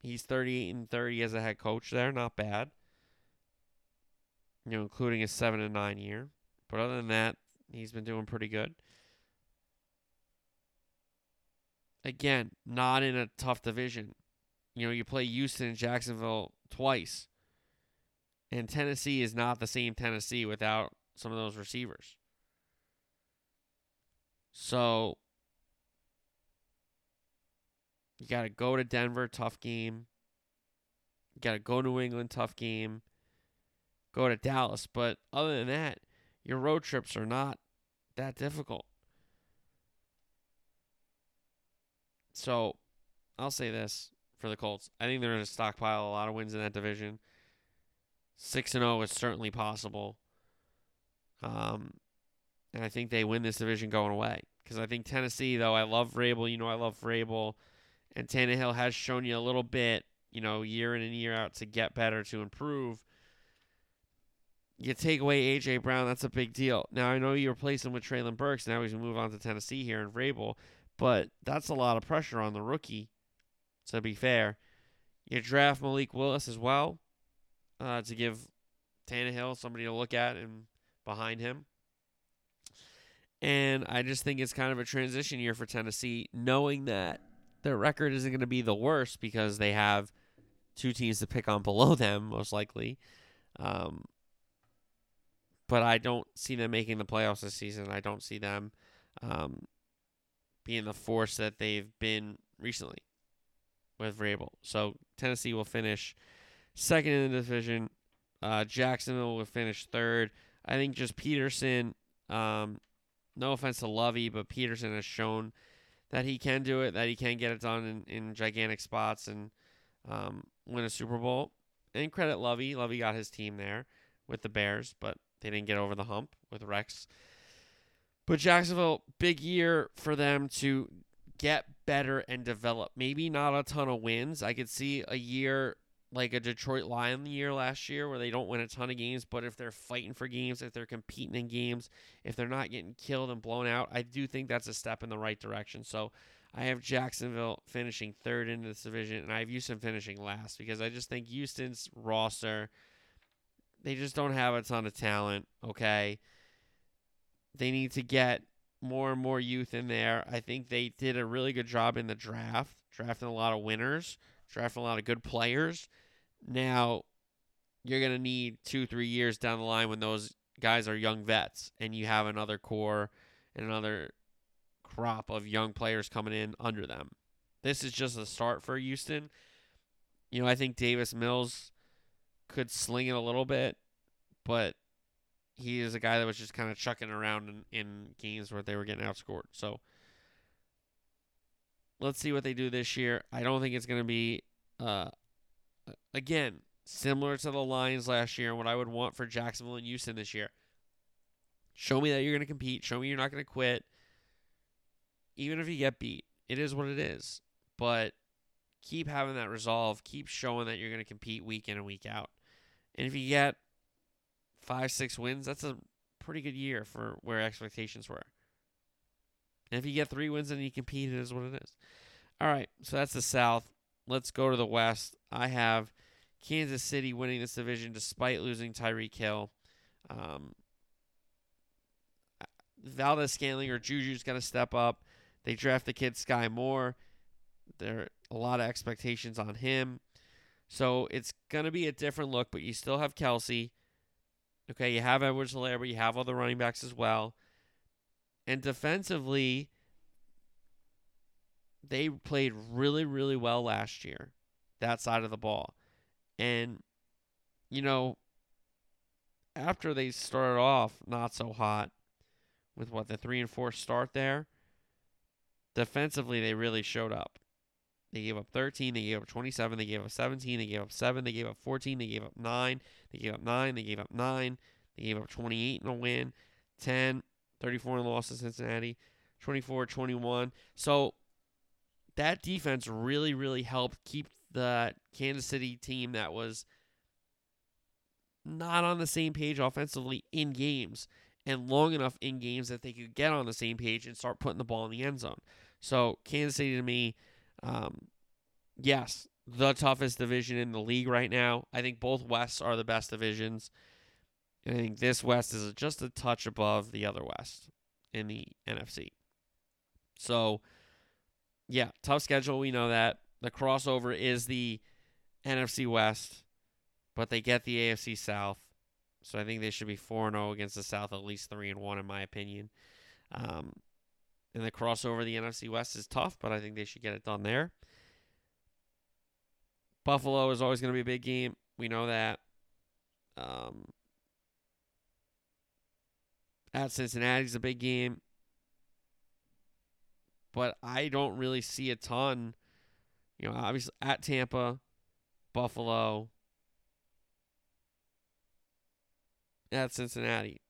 He's 38 and 30 as a head coach there, not bad. You know, including a 7 and 9 year. But other than that, he's been doing pretty good. Again, not in a tough division. You know, you play Houston and Jacksonville twice. And Tennessee is not the same Tennessee without some of those receivers. So you got to go to Denver, tough game. You got to go to New England, tough game. Go to Dallas. But other than that, your road trips are not that difficult. So I'll say this for the Colts. I think they're going to stockpile a lot of wins in that division. 6 and 0 is certainly possible. Um, and I think they win this division going away. Because I think Tennessee, though, I love Vrabel. You know, I love Vrabel. And Tannehill has shown you a little bit, you know, year in and year out to get better, to improve. You take away A.J. Brown, that's a big deal. Now, I know you replace him with Treylon Burks. Now he's going move on to Tennessee here in Vrabel. But that's a lot of pressure on the rookie, to be fair. You draft Malik Willis as well uh, to give Tannehill somebody to look at and behind him. And I just think it's kind of a transition year for Tennessee, knowing that their record isn't going to be the worst because they have two teams to pick on below them, most likely. Um, but I don't see them making the playoffs this season. I don't see them um, being the force that they've been recently with Vrabel. So Tennessee will finish second in the division. Uh, Jacksonville will finish third. I think just Pederson. Um, no offense to Lovie, but Pederson has shown that he can do it, that he can get it done in, in gigantic spots and um, win a Super Bowl. And credit Lovie. Lovie got his team there with the Bears, but they didn't get over the hump with Rex. But Jacksonville, big year for them to get better and develop. Maybe not a ton of wins. I could see a year like a Detroit Lion year last year where they don't win a ton of games, but if they're fighting for games, if they're competing in games, if they're not getting killed and blown out, I do think that's a step in the right direction. So I have Jacksonville finishing third in this division, and I have Houston finishing last because I just think Houston's roster, they just don't have a ton of talent, okay? They need to get more and more youth in there. I think they did a really good job in the draft, drafting a lot of winners, drafting a lot of good players. Now, you're going to need two, three years down the line when those guys are young vets and you have another core and another crop of young players coming in under them. This is just a start for Houston. You know, I think Davis Mills could sling it a little bit, but he is a guy that was just kind of chucking around in, in games where they were getting outscored. So let's see what they do this year. I don't think it's going to be, uh, again, similar to the Lions last year and what I would want for Jacksonville and Houston this year. Show me that you're going to compete. Show me you're not going to quit. Even if you get beat, it is what it is. But keep having that resolve. Keep showing that you're going to compete week in and week out. And if you get five, six wins, that's a pretty good year for where expectations were. And if you get three wins and you compete, it is what it is. All right, so that's the South. Let's go to the West. I have Kansas City winning this division despite losing Tyreek Hill. Um, Valdes-Scantling or Juju's going to step up. They draft the kid Sky Moore. There are a lot of expectations on him. So it's going to be a different look, but you still have Kelce. Okay, you have Edwards-Helaire, but you have other running backs as well. And defensively, they played really, really well last year, that side of the ball. And, you know, after they started off not so hot with what the three and four start there, defensively they really showed up. They gave up 13, they gave up 27, they gave up 17, they gave up 7, they gave up 14, they gave up 9, they gave up 9, they gave up 9, they gave up 28 in a win, 10, 34 in a loss to Cincinnati, 24 21. So that defense really, really helped keep the Kansas City team that was not on the same page offensively in games and long enough in games that they could get on the same page and start putting the ball in the end zone. So Kansas City to me, um, yes, the toughest division in the league right now. I think both Wests are the best divisions. And I think this West is just a touch above the other West in the NFC. So, yeah, tough schedule. We know that. The crossover is the NFC West, but they get the AFC South. So I think they should be 4 0 against the South, at least 3 and 1, in my opinion. Um, and the crossover the NFC West is tough, but I think they should get it done there. Buffalo is always going to be a big game. We know that. Um, Uh, at Cincinnati is a big game. But I don't really see a ton. You know, obviously at Tampa, Buffalo, at Cincinnati.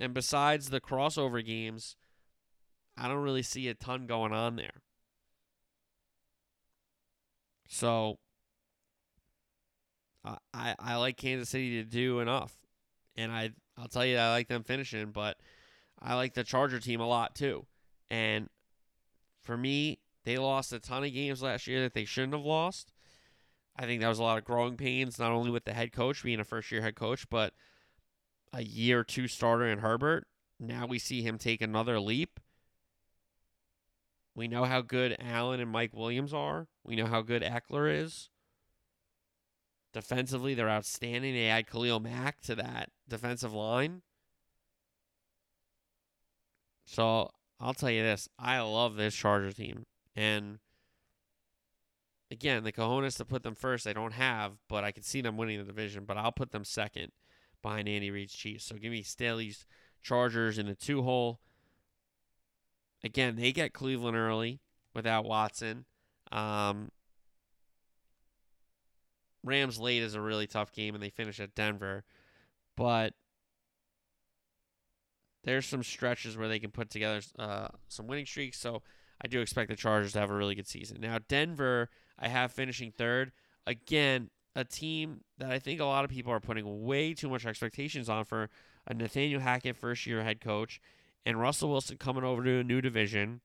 And besides the crossover games, I don't really see a ton going on there. So I I like Kansas City to do enough. And I I'll tell you I like them finishing, but I like the Charger team a lot too. And for me, they lost a ton of games last year that they shouldn't have lost. I think that was a lot of growing pains, not only with the head coach being a first year head coach, but a year two starter in Herbert. Now we see him take another leap. We know how good Allen and Mike Williams are. We know how good Ekeler is. Defensively, they're outstanding. They add Khalil Mack to that defensive line. So I'll tell you this I love this Charger team. And again, the cojones to put them first, I don't have, but I can see them winning the division. But I'll put them second behind Andy Reid's Chiefs. So give me Staley's Chargers in the two hole. Again, they get Cleveland early without Watson. Um, Rams late is a really tough game, and they finish at Denver. But there's some stretches where they can put together uh, some winning streaks. So I do expect the Chargers to have a really good season. Now, Denver, I have finishing third. Again, a team that I think a lot of people are putting way too much expectations on for a Nathaniel Hackett first year head coach and Russell Wilson coming over to a new division,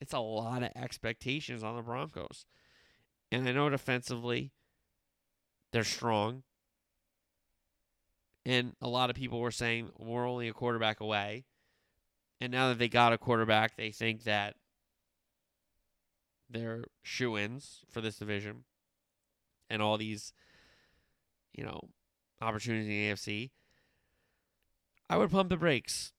it's a lot of expectations on the Broncos. And I know defensively, they're strong. And a lot of people were saying we're only a quarterback away. And now that they got a quarterback, they think that they're shoe ins for this division. and all these, you know, opportunities in the AFC, I would pump the brakes.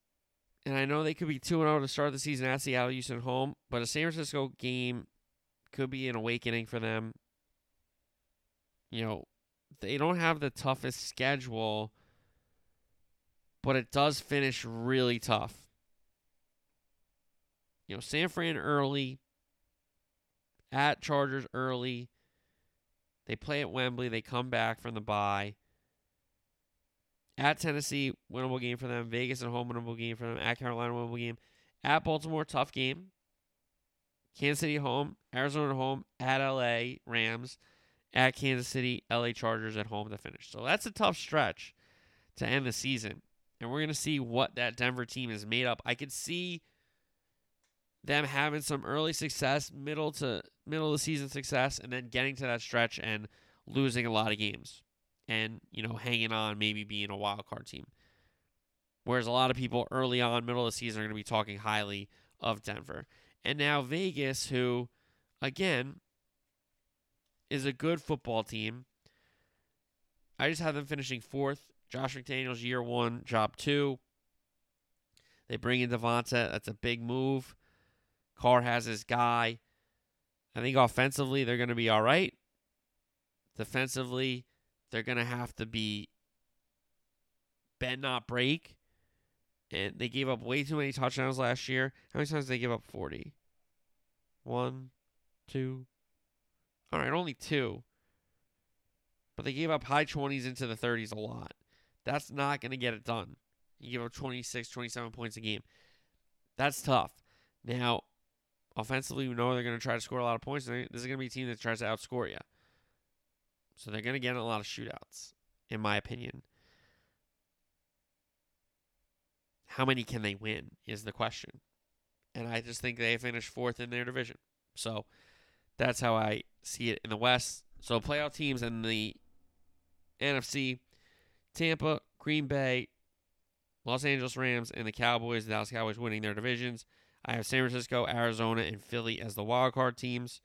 And I know they could be 2 0 to start the season at Seattle, Houston home, but a San Francisco game could be an awakening for them. You know, they don't have the toughest schedule, but it does finish really tough. You know, San Fran early, at Chargers early. They play at Wembley. They come back from the bye. At Tennessee, winnable game for them. Vegas at home, winnable game for them. At Carolina, winnable game. At Baltimore, tough game. Kansas City home. Arizona home. At LA, Rams. At Kansas City, LA Chargers at home to finish. So that's a tough stretch to end the season. And we're going to see what that Denver team is made up. I could see them having some early success, middle to middle of the season success, and then getting to that stretch and losing a lot of games, and you know hanging on, maybe being a wild card team. Whereas a lot of people early on, middle of the season, are going to be talking highly of Denver, and now Vegas, who, again, is a good football team. I just have them finishing fourth. Josh McDaniels year one, job two. They bring in Davante. That's a big move. Carr has his guy. I think offensively they're going to be all right. Defensively, they're going to have to be bend not break. And they gave up way too many touchdowns last year. How many times did they give up 40? One, two. All right, only two. But they gave up high 20s into the 30s a lot. That's not going to get it done. You give up 26, 27 points a game. That's tough. Now, offensively, we know they're going to try to score a lot of points. This is going to be a team that tries to outscore you. So they're going to get a lot of shootouts, in my opinion. How many can they win is the question. And I just think they finished fourth in their division. So that's how I see it in the West. So playoff teams in the NFC Tampa, Green Bay, Los Angeles Rams, and the Cowboys, the Dallas Cowboys winning their divisions. I have San Francisco, Arizona, and Philly as the wild card teams.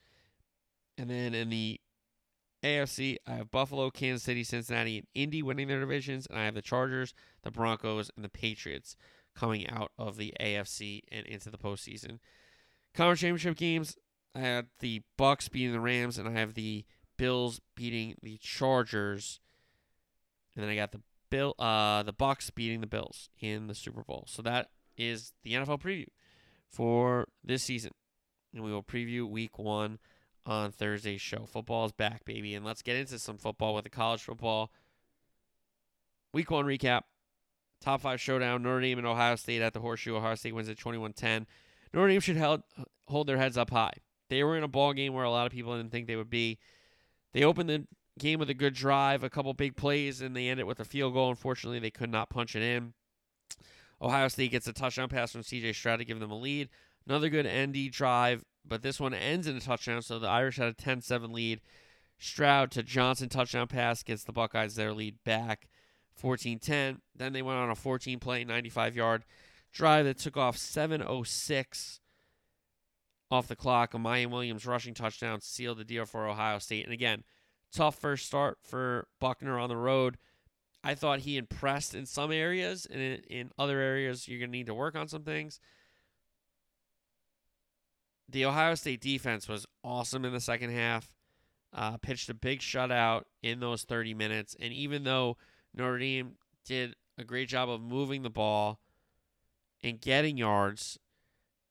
And then in the AFC, I have Buffalo, Kansas City, Cincinnati, and Indy winning their divisions. And I have the Chargers, the Broncos, and the Patriots coming out of the AFC and into the postseason. Conference championship games, I had the Bucs beating the Rams, and I have the Bills beating the Chargers. And then I got the Bill uh the Bucs beating the Bills in the Super Bowl. So that is the NFL preview for this season. And we will preview week one on Thursday's show. Football is back, baby. And let's get into some football with the college football. Week one recap. Top five showdown. Notre Dame and Ohio State at the Horseshoe. Ohio State wins at 21 10. Notre Dame should held, hold their heads up high. They were in a ball game where a lot of people didn't think they would be. They opened the game with a good drive, a couple big plays, and they ended with a field goal. Unfortunately, they could not punch it in. Ohio State gets a touchdown pass from CJ Stroud to give them a lead. Another good ND drive, but this one ends in a touchdown, so the Irish had a 10 7 lead. Stroud to Johnson touchdown pass gets the Buckeyes their lead back 14 10. Then they went on a 14 play, 95 yard drive that took off 7.06 off the clock. A Williams rushing touchdown sealed the deal for Ohio State. And again, tough first start for Buchner on the road. I thought he impressed in some areas, and in, in other areas, you're going to need to work on some things. The Ohio State defense was awesome in the second half. Uh, pitched a big shutout in those 30 minutes. And even though Notre Dame did a great job of moving the ball and getting yards,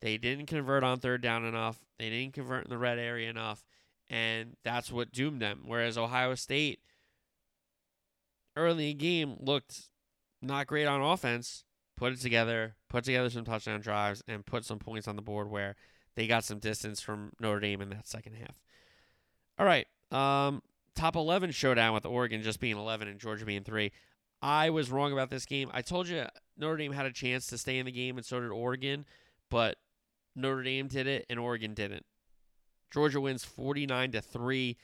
they didn't convert on third down enough. They didn't convert in the red area enough. And that's what doomed them. Whereas Ohio State early in the game looked not great on offense, put it together, put together some touchdown drives, and put some points on the board where they got some distance from Notre Dame in that second half. All right. Um, top 11 showdown with Oregon just being 11 and Georgia being 3. I was wrong about this game. I told you Notre Dame had a chance to stay in the game, and so did Oregon, but Notre Dame did it, and Oregon didn't. Georgia wins 49 to 3.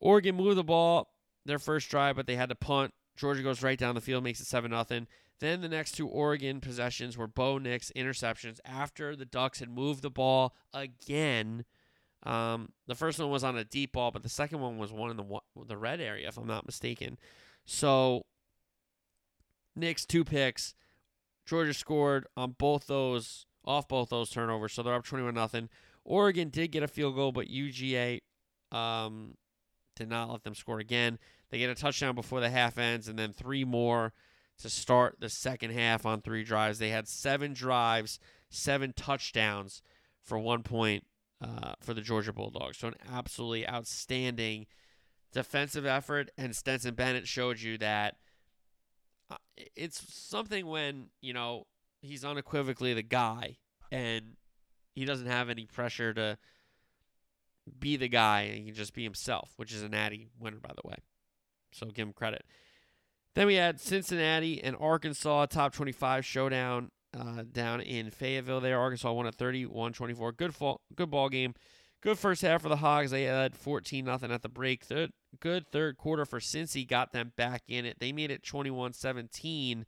Oregon moved the ball their first drive, but they had to punt. Georgia goes right down the field, makes it 7 0. Then the next two Oregon possessions were Bo Nix interceptions after the Ducks had moved the ball again. Um, the first one was on a deep ball, but the second one was one in the the red area, if I'm not mistaken. So, Nix two picks. Georgia scored on both those, off both those turnovers, so they're up 21 nothing. Oregon did get a field goal, but UGA um, did not let them score again. They get a touchdown before the half ends, and then three more to start the second half on three drives. They had seven drives, seven touchdowns for one point uh, for the Georgia Bulldogs. So an absolutely outstanding defensive effort, and Stetson Bennett showed you that uh, it's something when you know he's unequivocally the guy, and he doesn't have any pressure to be the guy. He can just be himself, which is a natty winner, by the way. So give him credit. Then we had Cincinnati and Arkansas top 25 showdown uh, down in Fayetteville. There, Arkansas won at 31-24. Good fall, good ball game. Good first half for the Hogs. They had 14 nothing at the break. Third, good third quarter for Cincy got them back in it. They made it 21-17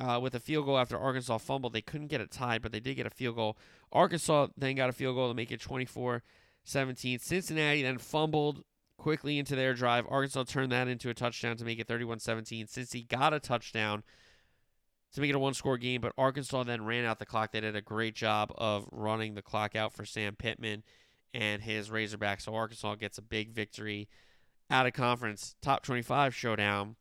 uh, with a field goal after Arkansas fumbled. They couldn't get it tied, but they did get a field goal. Arkansas then got a field goal to make it 24 17. Cincinnati then fumbled quickly into their drive. Arkansas turned that into a touchdown to make it 31 17. Cincy got a touchdown to make it a one score game, but Arkansas then ran out the clock. They did a great job of running the clock out for Sam Pittman and his Razorbacks. So Arkansas gets a big victory out of conference top 25 showdown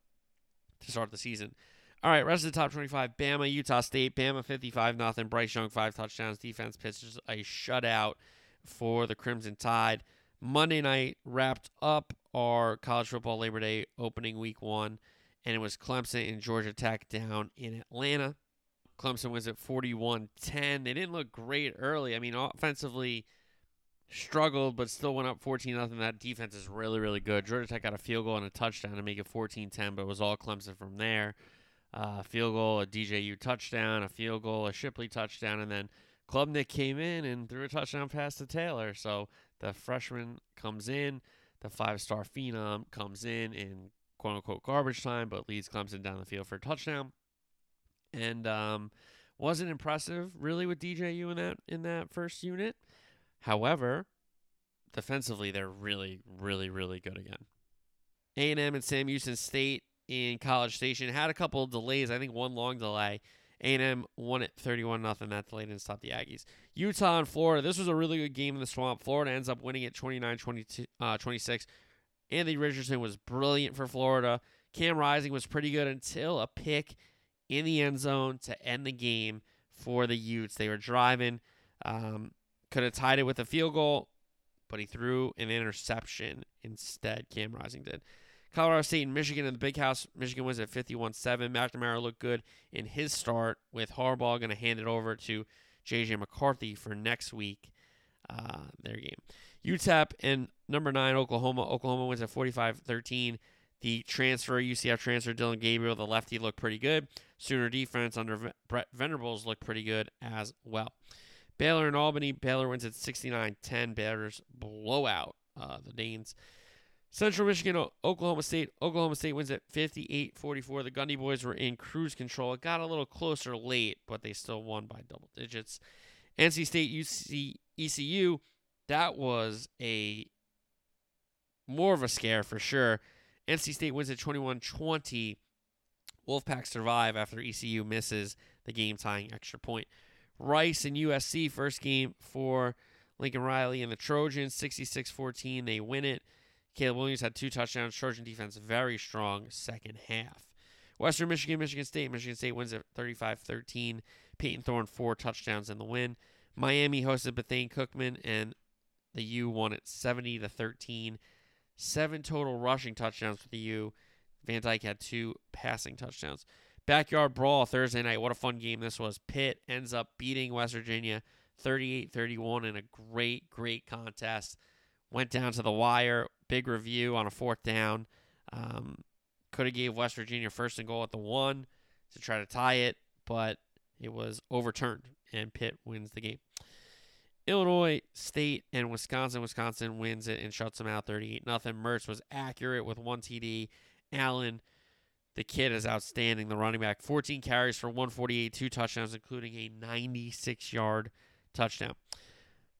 to start the season. All right, rest of the top 25 Bama, Utah State. Bama 55 nothing. Bryce Young, five touchdowns. Defense pitches a shutout for the Crimson Tide. Monday night wrapped up our college football Labor Day opening week one, and it was Clemson and Georgia Tech down in Atlanta. Clemson was at 41 10. They didn't look great early. I mean, offensively struggled, but still went up 14 0. That defense is really, really good. Georgia Tech got a field goal and a touchdown to make it 14 10, but it was all Clemson from there. Uh, field goal, a DJU touchdown, a field goal, a Shipley touchdown, and then Klubnik came in and threw a touchdown pass to Taylor. So the freshman comes in, the five star phenom comes in in quote unquote garbage time, but leads Clemson down the field for a touchdown. And um, wasn't impressive really with DJU in that in that first unit. However, defensively they're really, really, really good again. A&M and Sam Houston State in College Station had a couple of delays. I think one long delay. A&M won it 31 nothing. That delay didn't stop the Aggies. Utah and Florida. This was a really good game in the swamp. Florida ends up winning it 29 uh, 26. Anthony Richardson was brilliant for Florida. Cam Rising was pretty good until a pick in the end zone to end the game for the Utes. They were driving, um, could have tied it with a field goal, but he threw an interception instead. Cam Rising did. Colorado State and Michigan in the big house. Michigan wins at 51 7. McNamara looked good in his start, with Harbaugh going to hand it over to J.J. McCarthy for next week. Uh, their game. UTEP and number nine, Oklahoma. Oklahoma wins at 45 13. The transfer, UCF transfer, Dillon Gabriel, the lefty, looked pretty good. Sooner defense under Brent Venables looked pretty good as well. Baylor and Albany. Baylor wins at 69 10. Baylor's blowout. Uh, the Danes. Central Michigan, Oklahoma State. Oklahoma State wins at 58 44. The Gundy boys were in cruise control. It got a little closer late, but they still won by double digits. NC State, UC, ECU, that was a more of a scare for sure. NC State wins at 21 20. Wolfpack survive after ECU misses the game tying extra point. Rice and USC, first game for Lincoln Riley and the Trojans, 66 14. They win it. Caleb Williams had two touchdowns. Trojan defense very strong second half. Western Michigan, Michigan State. Michigan State wins at 35 13. Payton Thorne, four touchdowns in the win. Miami hosted Bethune Cookman, and the U won at 70 to 13. Seven total rushing touchdowns for the U. Van Dyke had two passing touchdowns. Backyard brawl Thursday night. What a fun game this was. Pitt ends up beating West Virginia 38 31 in a great, great contest. Went down to the wire big review on a fourth down. Um, could have gave West Virginia first and goal at the one to try to tie it, but it was overturned and Pitt wins the game. Illinois State and Wisconsin. Wisconsin wins it and shuts them out 38 nothing. Mertz was accurate with one TD. Allen, the kid is outstanding. The running back, 14 carries for 148, two touchdowns, including a 96 yard touchdown.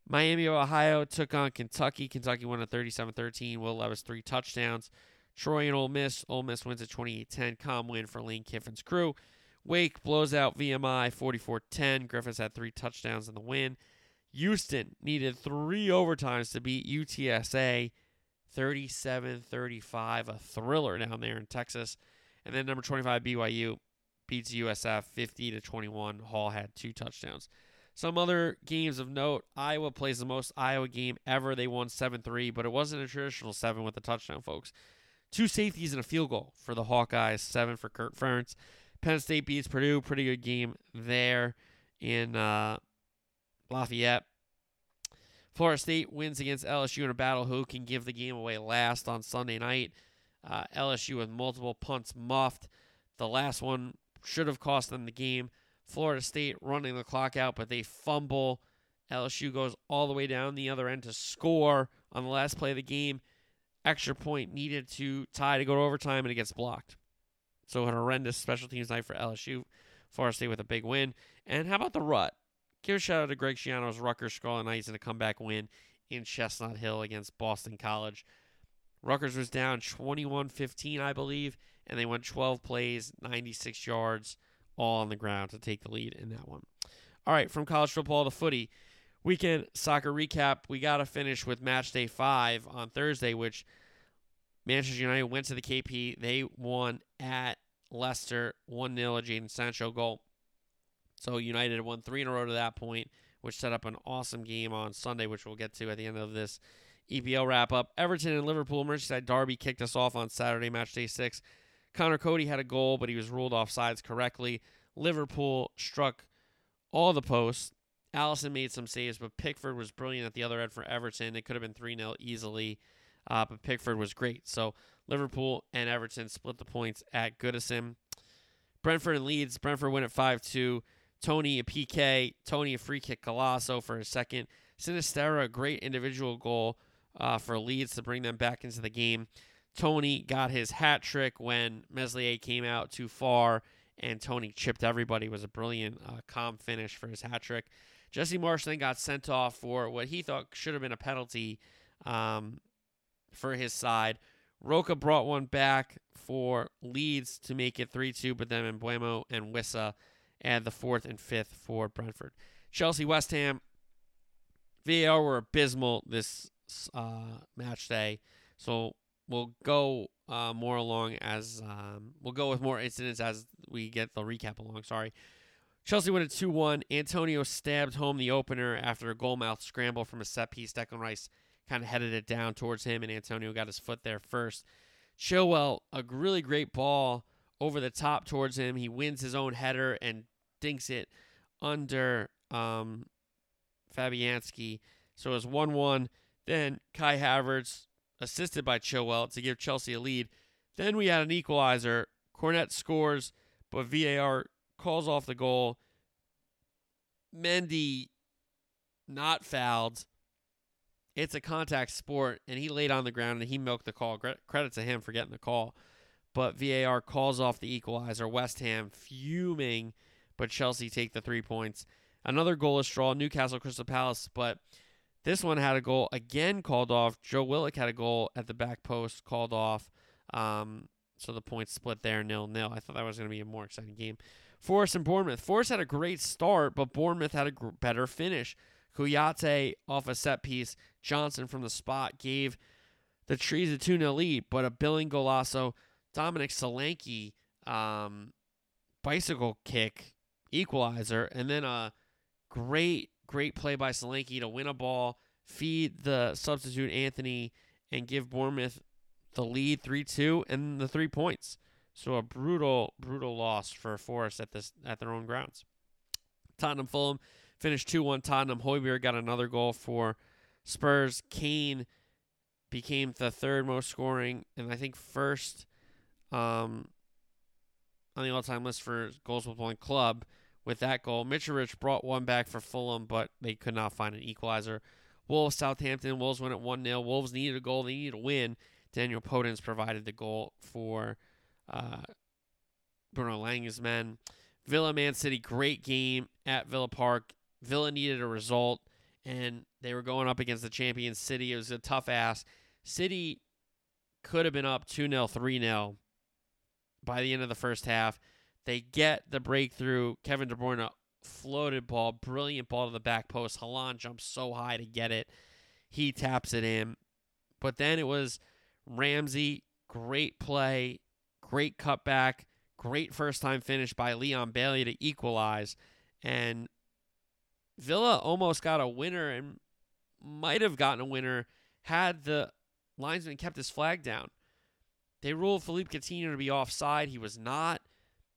Miami of Ohio took on Kentucky. Kentucky won at 37-13. Will Levis three touchdowns. Troy and Ole Miss. Ole Miss wins at 28-10. Calm win for Lane Kiffin's crew. Wake blows out VMI 44-10. Griffis had three touchdowns in the win. Houston needed three overtimes to beat UTSA 37-35, a thriller down there in Texas. And then number 25 BYU beats USF 50 to 21. Hall had two touchdowns. Some other games of note Iowa plays the most Iowa game ever. They won 7 3, but it wasn't a traditional 7 with a touchdown, folks. Two safeties and a field goal for the Hawkeyes, 7 for Kirk Ferentz. Penn State beats Purdue. Pretty good game there in uh, Lafayette. Florida State wins against LSU in a battle who can give the game away last on Sunday night. Uh, LSU with multiple punts muffed. The last one should have cost them the game. Florida State running the clock out, but they fumble. LSU goes all the way down the other end to score on the last play of the game. Extra point needed to tie to go to overtime, and it gets blocked. So, an horrendous special teams night for LSU. Florida State with a big win. And how about the rut? Give a shout out to Greg Schiano's Rutgers Scarlet Knights in a comeback win in Chestnut Hill against Boston College. Rutgers was down 21 15, I believe, and they went 12 plays, 96 yards, all on the ground to take the lead in that one. All right, from college football to footy, weekend soccer recap. We got to finish with match day five on Thursday, which Manchester United went to the KP. They won at Leicester 1 0, a Jadon Sancho goal. So United won three in a row to that point, which set up an awesome game on Sunday, which we'll get to at the end of this EPL wrap up. Everton and Liverpool Merseyside Derby kicked us off on Saturday, match day six. Conor Coady had a goal, but he was ruled off sides correctly. Liverpool struck all the posts. Alisson made some saves, but Pickford was brilliant at the other end for Everton. It could have been 3 0 easily, uh, but Pickford was great. So Liverpool and Everton split the points at Goodison. Brentford and Leeds. Brentford win at 5 2. Toney a PK. Toney a free kick. Colasso for a second. Sinisterra, a great individual goal uh, for Leeds to bring them back into the game. Toney got his hat trick when Meslier came out too far, and Toney chipped everybody. It was a brilliant, uh, calm finish for his hat trick. Jesse Marsch then got sent off for what he thought should have been a penalty um, for his side. Roca brought one back for Leeds to make it 3 2, but then Mbeumo and Wissa add the fourth and fifth for Brentford. Chelsea West Ham, VAR were abysmal this uh, match day. So we'll go uh, more along as um, we'll go with more incidents as we get the recap along. Sorry. Chelsea win at 2 1. Antonio stabbed home the opener after a goalmouth scramble from a set piece. Declan Rice kind of headed it down towards him, and Antonio got his foot there first. Chilwell, a really great ball over the top towards him. He wins his own header and dinks it under um, Fabianski. So it was 1 1. Then Kai Havertz, assisted by Chilwell, to give Chelsea a lead. Then we had an equalizer. Cornet scores, but VAR calls off the goal. Mendy not fouled. It's a contact sport, and he laid on the ground and he milked the call. Credit to him for getting the call. But VAR calls off the equalizer. West Ham fuming, but Chelsea take the three points. Another goal is draw. Newcastle Crystal Palace, but this one had a goal again called off. Joe Willock had a goal at the back post called off. Um, so the points split there, nil nil. I thought that was going to be a more exciting game. Forest and Bournemouth. Forest had a great start, but Bournemouth had a gr- better finish. Kouyate off a set piece. Johnson from the spot gave the Trees a 2 0 lead, but a Billing golasso. Dominic Solanke um, bicycle kick equalizer, and then a great, great play by Solanke to win a ball, feed the substitute Anthony, and give Bournemouth the lead 3 2 and the three points. So a brutal, brutal loss for Forest at this at their own grounds. Tottenham Fulham finished 2 1 Tottenham. Højbjerg got another goal for Spurs. Kane became the third most scoring and I think first um, on the all time list for goals with one club with that goal. Mitrovic brought one back for Fulham, but they could not find an equalizer. Wolves, Southampton. Wolves went at 1 0. Wolves needed a goal. They needed a win. Daniel Podence provided the goal for uh, Bruno Lage's men. Villa Man City, great game at Villa Park. Villa needed a result, and they were going up against the champion City. It was a tough ass. City could have been up 2 0, 3 0 by the end of the first half. They get the breakthrough. Kevin De Bruyne floated ball, brilliant ball to the back post. Haaland jumps so high to get it. He taps it in. But then it was Ramsey, great play, great cutback, great first time finish by Leon Bailey to equalize. And Villa almost got a winner and might have gotten a winner had the linesman kept his flag down. They ruled Philippe Coutinho to be offside. He was not.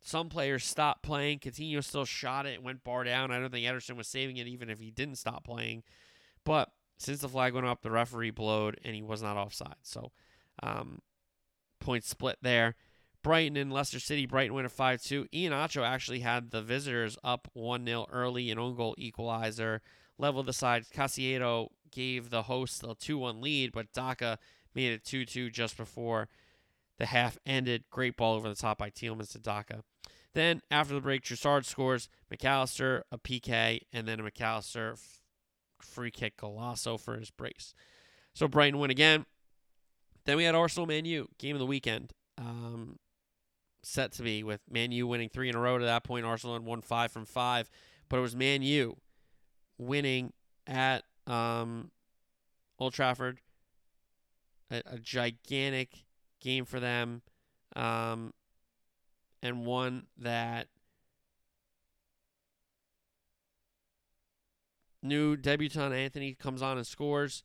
Some players stopped playing. Coutinho still shot it, went bar down. I don't think Ederson was saving it even if he didn't stop playing. But since the flag went up, the referee blowed and he was not offside. So, um, split there. Brighton and Leicester City. Brighton win at 5 2. Iheanacho actually had the visitors up 1 0 early, an own goal equalizer. Leveled the side. Caicedo gave the hosts a 2 1 lead, but Daka made it 2 2 just before the half ended. Great ball over the top by Tielemans to Daka. Then after the break, Trossard scores. Mac Allister a PK, and then a Mac Allister f- free kick golazo for his brace. So Brighton win again. Then we had Arsenal Man U, game of the weekend. Um, set to be with Man U winning three in a row to that point. Arsenal had won five from five, but it was Man U winning at um, Old Trafford. A, a gigantic game for them, um, and one that new debutant Antony comes on and scores.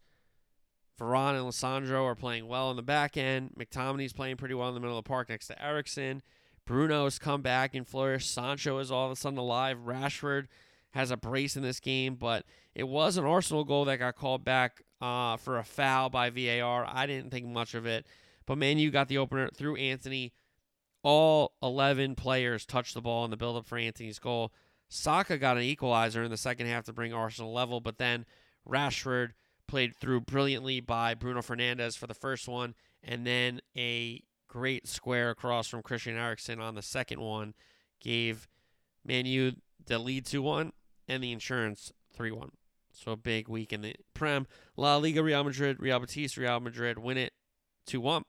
Varane and Lisandro are playing well in the back end. McTominay's playing pretty well in the middle of the park next to Eriksen. Bruno's come back and flourished. Sancho is all of a sudden alive. Rashford has a brace in this game, but it was an Arsenal goal that got called back uh, for a foul by VAR. I didn't think much of it, but Man U got the opener through Antony. All 11 players touched the ball in the build-up for Antony's goal. Saka got an equalizer in the second half to bring Arsenal level, but then Rashford played through brilliantly by Bruno Fernandes for the first one, and then a great square across from Christian Eriksen on the second one gave Man U the lead 2 1 and the insurance 3 1. So a big week in the Prem. La Liga Real Madrid, Real Betis, Real Madrid win it 2 1.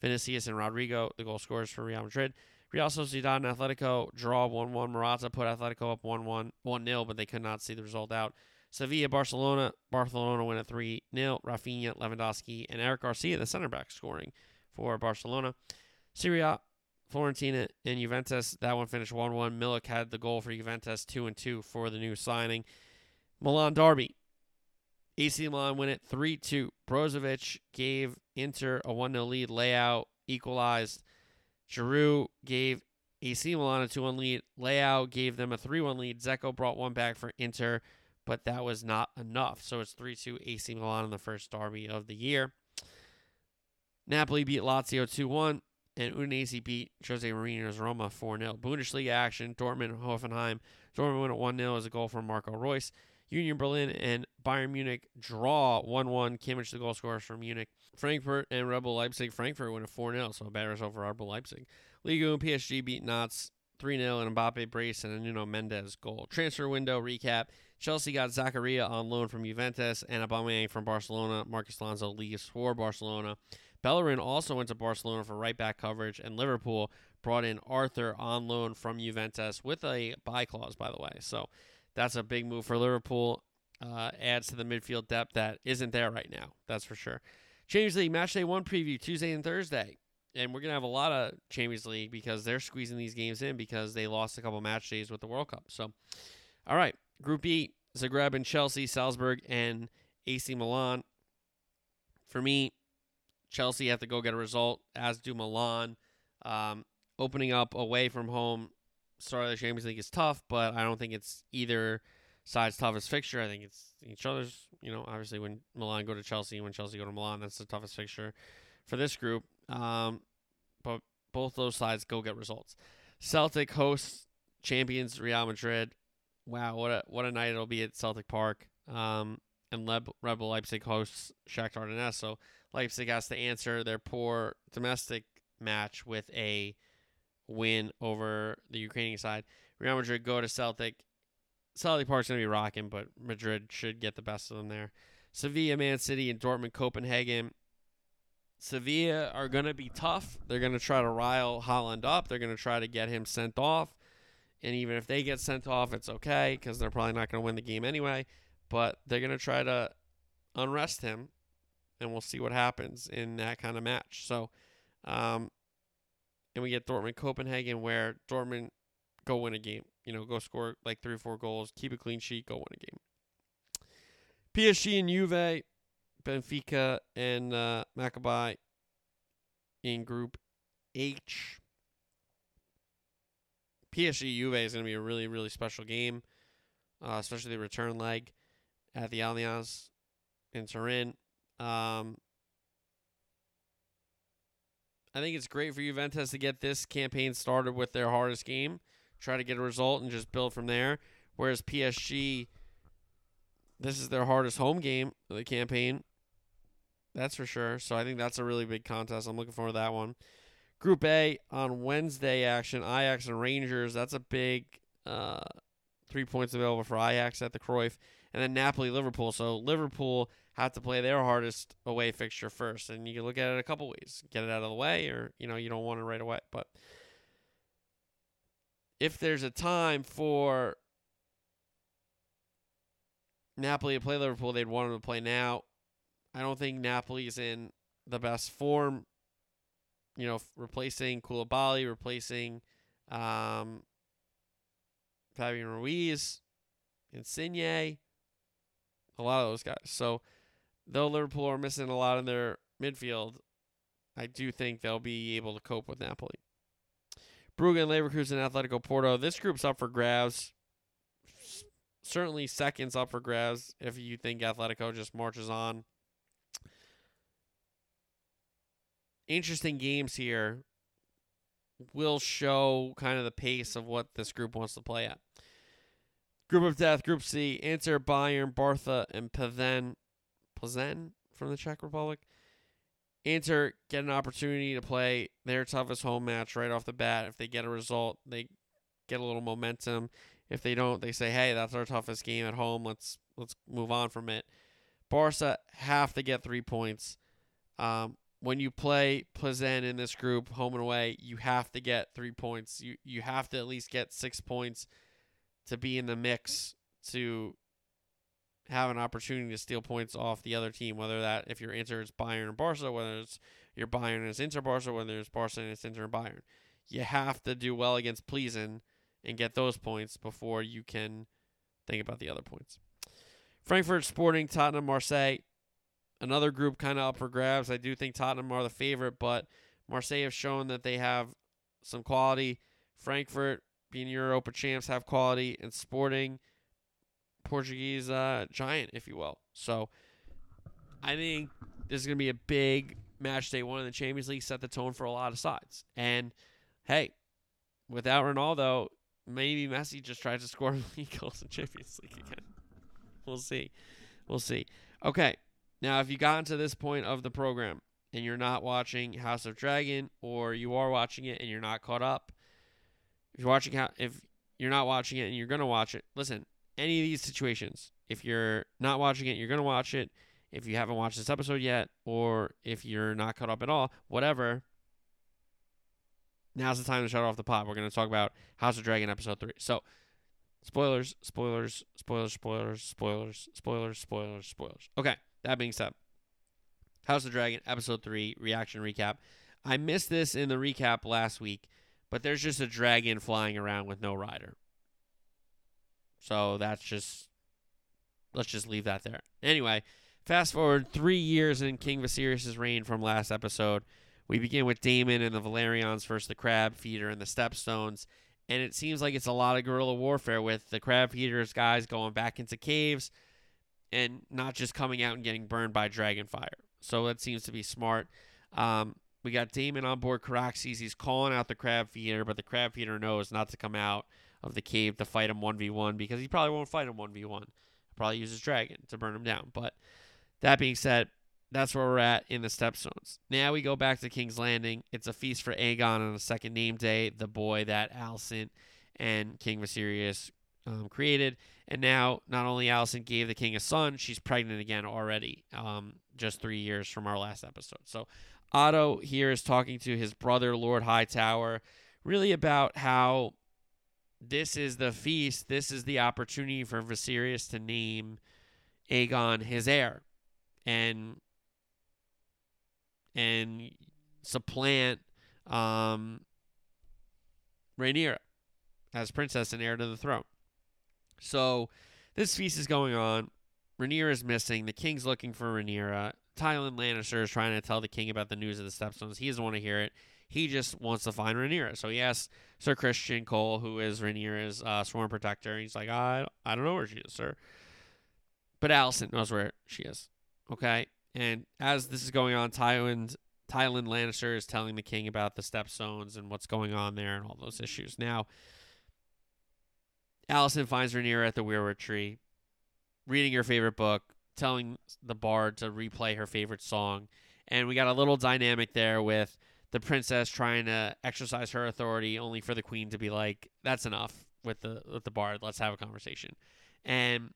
Vinicius and Rodrigo, the goal scorers for Real Madrid. Real Sociedad and Atletico draw 1 1. Morata put Atletico up 1 1, 1 0, but they could not see the result out. Sevilla, Barcelona. Barcelona win at 3 0. Raphinha, Lewandowski, and Eric Garcia, the center back, scoring for Barcelona. Serie A, Fiorentina, and Juventus. That one finished 1 1. Milik had the goal for Juventus, 2 and 2 for the new signing. Milan Derby. AC Milan win it 3 2. Brozovic gave Inter a 1 0 lead. Leao equalized. Giroud gave AC Milan a 2 1 lead. Leao gave them a 3 1 lead. Dzeko brought one back for Inter but that was not enough. So it's 3 2 AC Milan in the first derby of the year. Napoli beat Lazio 2 1, and Udinese beat Jose Mourinho's Roma 4 0. Bundesliga action Dortmund Hoffenheim. Dortmund went at 1 0 as a goal from Marco Reus. Union Berlin and Bayern Munich draw 1 1. Kimmich, the goal scorers from Munich. Frankfurt and Red Bull Leipzig. Frankfurt win a 4 0, so a better result for Red Bull Leipzig. Liga and PSG beat Nantes 3 0, and Mbappe brace and a Nuno Mendes goal. Transfer window recap. Chelsea got Zakaria on loan from Juventus and Aubameyang from Barcelona. Marcos Alonso leaves for Barcelona. Bellerin also went to Barcelona for right back coverage, and Liverpool brought in Arthur on loan from Juventus with a buy clause, by the way. So that's a big move for Liverpool. Uh, adds to the midfield depth that isn't there right now. That's for sure. Champions League match day one preview Tuesday and Thursday. And we're going to have a lot of Champions League because they're squeezing these games in because they lost a couple match days with the World Cup. So, all right. Group E, Zagreb and Chelsea, Salzburg and AC Milan. For me, Chelsea have to go get a result, as do Milan. Um, opening up away from home, start of the Champions League is tough, but I don't think it's either side's toughest fixture. I think it's each other's. You know, obviously when Milan go to Chelsea, when Chelsea go to Milan, that's the toughest fixture for this group. Um, but both those sides go get results. Celtic hosts champions Real Madrid wow, what a what a night it'll be at Celtic Park. Um, and Leb, Red Bull Leipzig hosts Shakhtar Donetsk. So Leipzig has to answer their poor domestic match with a win over the Ukrainian side. Real Madrid go to Celtic. Solly Park's going to be rocking, but Madrid should get the best of them there. Sevilla, Man City, and Dortmund, Copenhagen. Sevilla are going to be tough. They're going to try to rile Haaland up. They're going to try to get him sent off. And even if they get sent off, it's okay because they're probably not going to win the game anyway. But they're going to try to unrest him, and we'll see what happens in that kind of match. So, um, and we get Dortmund Copenhagen, where Dortmund go win a game. You know, go score like three or four goals, keep a clean sheet, go win a game. PSG and Juve, Benfica and uh, Maccabi in Group H. PSG Juve is going to be a really, really special game, uh, especially the return leg at the Allianz in Turin. Um, I think it's great for Juventus to get this campaign started with their hardest game, try to get a result, and just build from there. Whereas PSG, this is their hardest home game of the campaign. That's for sure. So I think that's a really big contest. I'm looking forward to that one. Group A on Wednesday action, Ajax and Rangers. That's a big uh, three points available for Ajax at the Cruyff. And then Napoli, Liverpool. So Liverpool have to play their hardest away fixture first. And you can look at it a couple ways. Get it out of the way or, you know, you don't want it right away. But if there's a time for Napoli to play Liverpool, they'd want them to play now. I don't think Napoli's in the best form. You know, replacing Koulibaly, replacing um, Fabian Ruiz, Insigne, a lot of those guys. So, though Liverpool are missing a lot in their midfield, I do think they'll be able to cope with Napoli. Brugge and Leverkusen, and Atletico Porto. This group's up for grabs. Certainly, seconds up for grabs if you think Atletico just marches on. Interesting games here will show kind of the pace of what this group wants to play at. Group of Death, Group C, Inter, Bayern, Barca, and Plzen, Plzen from the Czech Republic. Inter get an opportunity to play their toughest home match right off the bat. If they get a result, they get a little momentum. If they don't, they say, "Hey, that's our toughest game at home. Let's let's move on from it." Barca have to get three points. Um, when you play Plzen in this group, home and away, you have to get three points. You you have to at least get six points to be in the mix to have an opportunity to steal points off the other team, whether that if you're Inter it's Bayern and Barca, whether it's your Bayern and it's Inter Barca, whether it's Barca and it's Inter Bayern. You have to do well against Plzen and get those points before you can think about the other points. Frankfurt Sporting, Tottenham, Marseille. Another group kind of up for grabs. I do think Tottenham are the favorite, but Marseille have shown that they have some quality. Frankfurt, being Europa champs, have quality, and Sporting, Portuguese uh, giant, if you will. So I think this is going to be a big match day one in the Champions League, set the tone for a lot of sides. And hey, without Ronaldo, maybe Messi just tries to score league goals in Champions League again. We'll see. We'll see. Okay. Now, if you got to this point of the program and you're not watching House of Dragon, or you are watching it and you're not caught up, if you're watching, if you're not watching it and you're gonna watch it, listen. Any of these situations, if you're not watching it, you're gonna watch it. If you haven't watched this episode yet, or if you're not caught up at all, whatever. Now's the time to shut off the pot. We're gonna talk about House of Dragon episode three. So, spoilers, spoilers, spoilers, spoilers, spoilers, spoilers, spoilers, spoilers. Okay. That being said, House of Dragon episode 3 reaction recap. I missed this in the recap last week, but there's just a dragon flying around with no rider. So that's just let's just leave that there. Anyway, fast forward 3 years in King Viserys' reign from last episode. We begin with Daemon and the Velaryons versus the Crab Feeder and the Stepstones. And it seems like it's a lot of guerrilla warfare with the Crab Feeders guys going back into caves and not just coming out and getting burned by dragon fire. So that seems to be smart. Um, we got Daemon on board Caraxes. He's calling out the crab feeder, but the crab feeder knows not to come out of the cave to fight him 1v1 because he probably won't fight him 1v1. Probably use his dragon to burn him down. But that being said, that's where we're at in the Stepstones. Now we go back to King's Landing. It's a feast for Aegon on the second name day, the boy that Alicent and King Viserys um, created. And now, not only Alicent gave the king a son, she's pregnant again already, um, just three years from our last episode. So, Otto here is talking to his brother, Lord Hightower, really about how this is the feast, this is the opportunity for Viserys to name Aegon his heir, and and supplant um, Rhaenyra as princess and heir to the throne. So this feast is going on. Rhaenyra is missing. The king's looking for Rhaenyra. Tywin Lannister is trying to tell the king about the news of the Stepstones. He doesn't want to hear it. He just wants to find Rhaenyra. So he asks Sir Criston Cole, who is Rhaenyra's uh, sworn protector. He's like, I, I don't know where she is, sir. But Alicent knows where she is. Okay? And as this is going on, Tywin, Tywin Lannister is telling the king about the Stepstones and what's going on there and all those issues. Now, Alicent finds Rhaenyra at the Weirwood Tree, reading her favorite book, telling the bard to replay her favorite song. And we got a little dynamic there with the princess trying to exercise her authority, only for the queen to be like, "That's enough with the with the bard. Let's have a conversation." And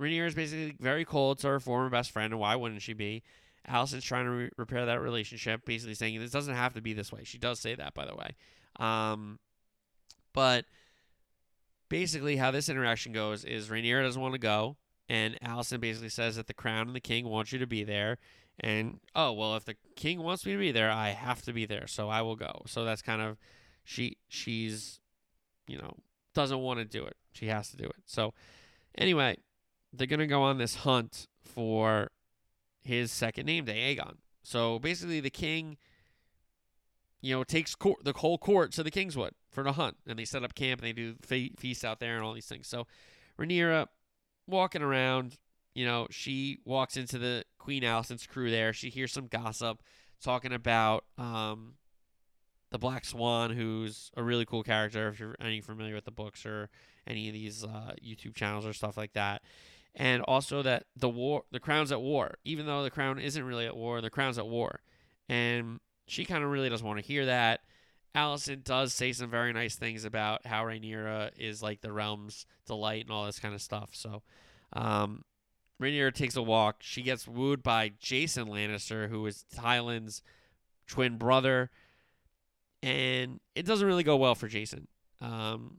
Rhaenyra is basically very cold to her former best friend, and why wouldn't she be? Alicent's trying to re- repair that relationship, basically saying this doesn't have to be this way. She does say that, by the way. Um, but basically, how this interaction goes is Rhaenyra doesn't want to go, and Alicent basically says that the crown and the king want you to be there. And oh well, if the king wants me to be there, I have to be there, so I will go. So that's kind of she she's you know doesn't want to do it. She has to do it. So anyway, they're gonna go on this hunt for his second name day, Aegon. So basically, the king, you know, takes court, the whole court to the Kingswood for the hunt, and they set up camp and they do fe- feasts out there and all these things. So Rhaenyra walking around, you know, she walks into the Queen Alicent's crew there. She hears some gossip talking about um, the Black Swan, who's a really cool character if you're any familiar with the books or any of these uh, YouTube channels or stuff like that. And also that the war, the crown's at war. Even though the crown isn't really at war, the crown's at war. And she kind of really doesn't want to hear that. Alicent does say some very nice things about how Rhaenyra is like the realm's delight and all this kind of stuff. So, um, Rhaenyra takes a walk. She gets wooed by Jason Lannister, who is Tywin's twin brother, and it doesn't really go well for Jason. Um,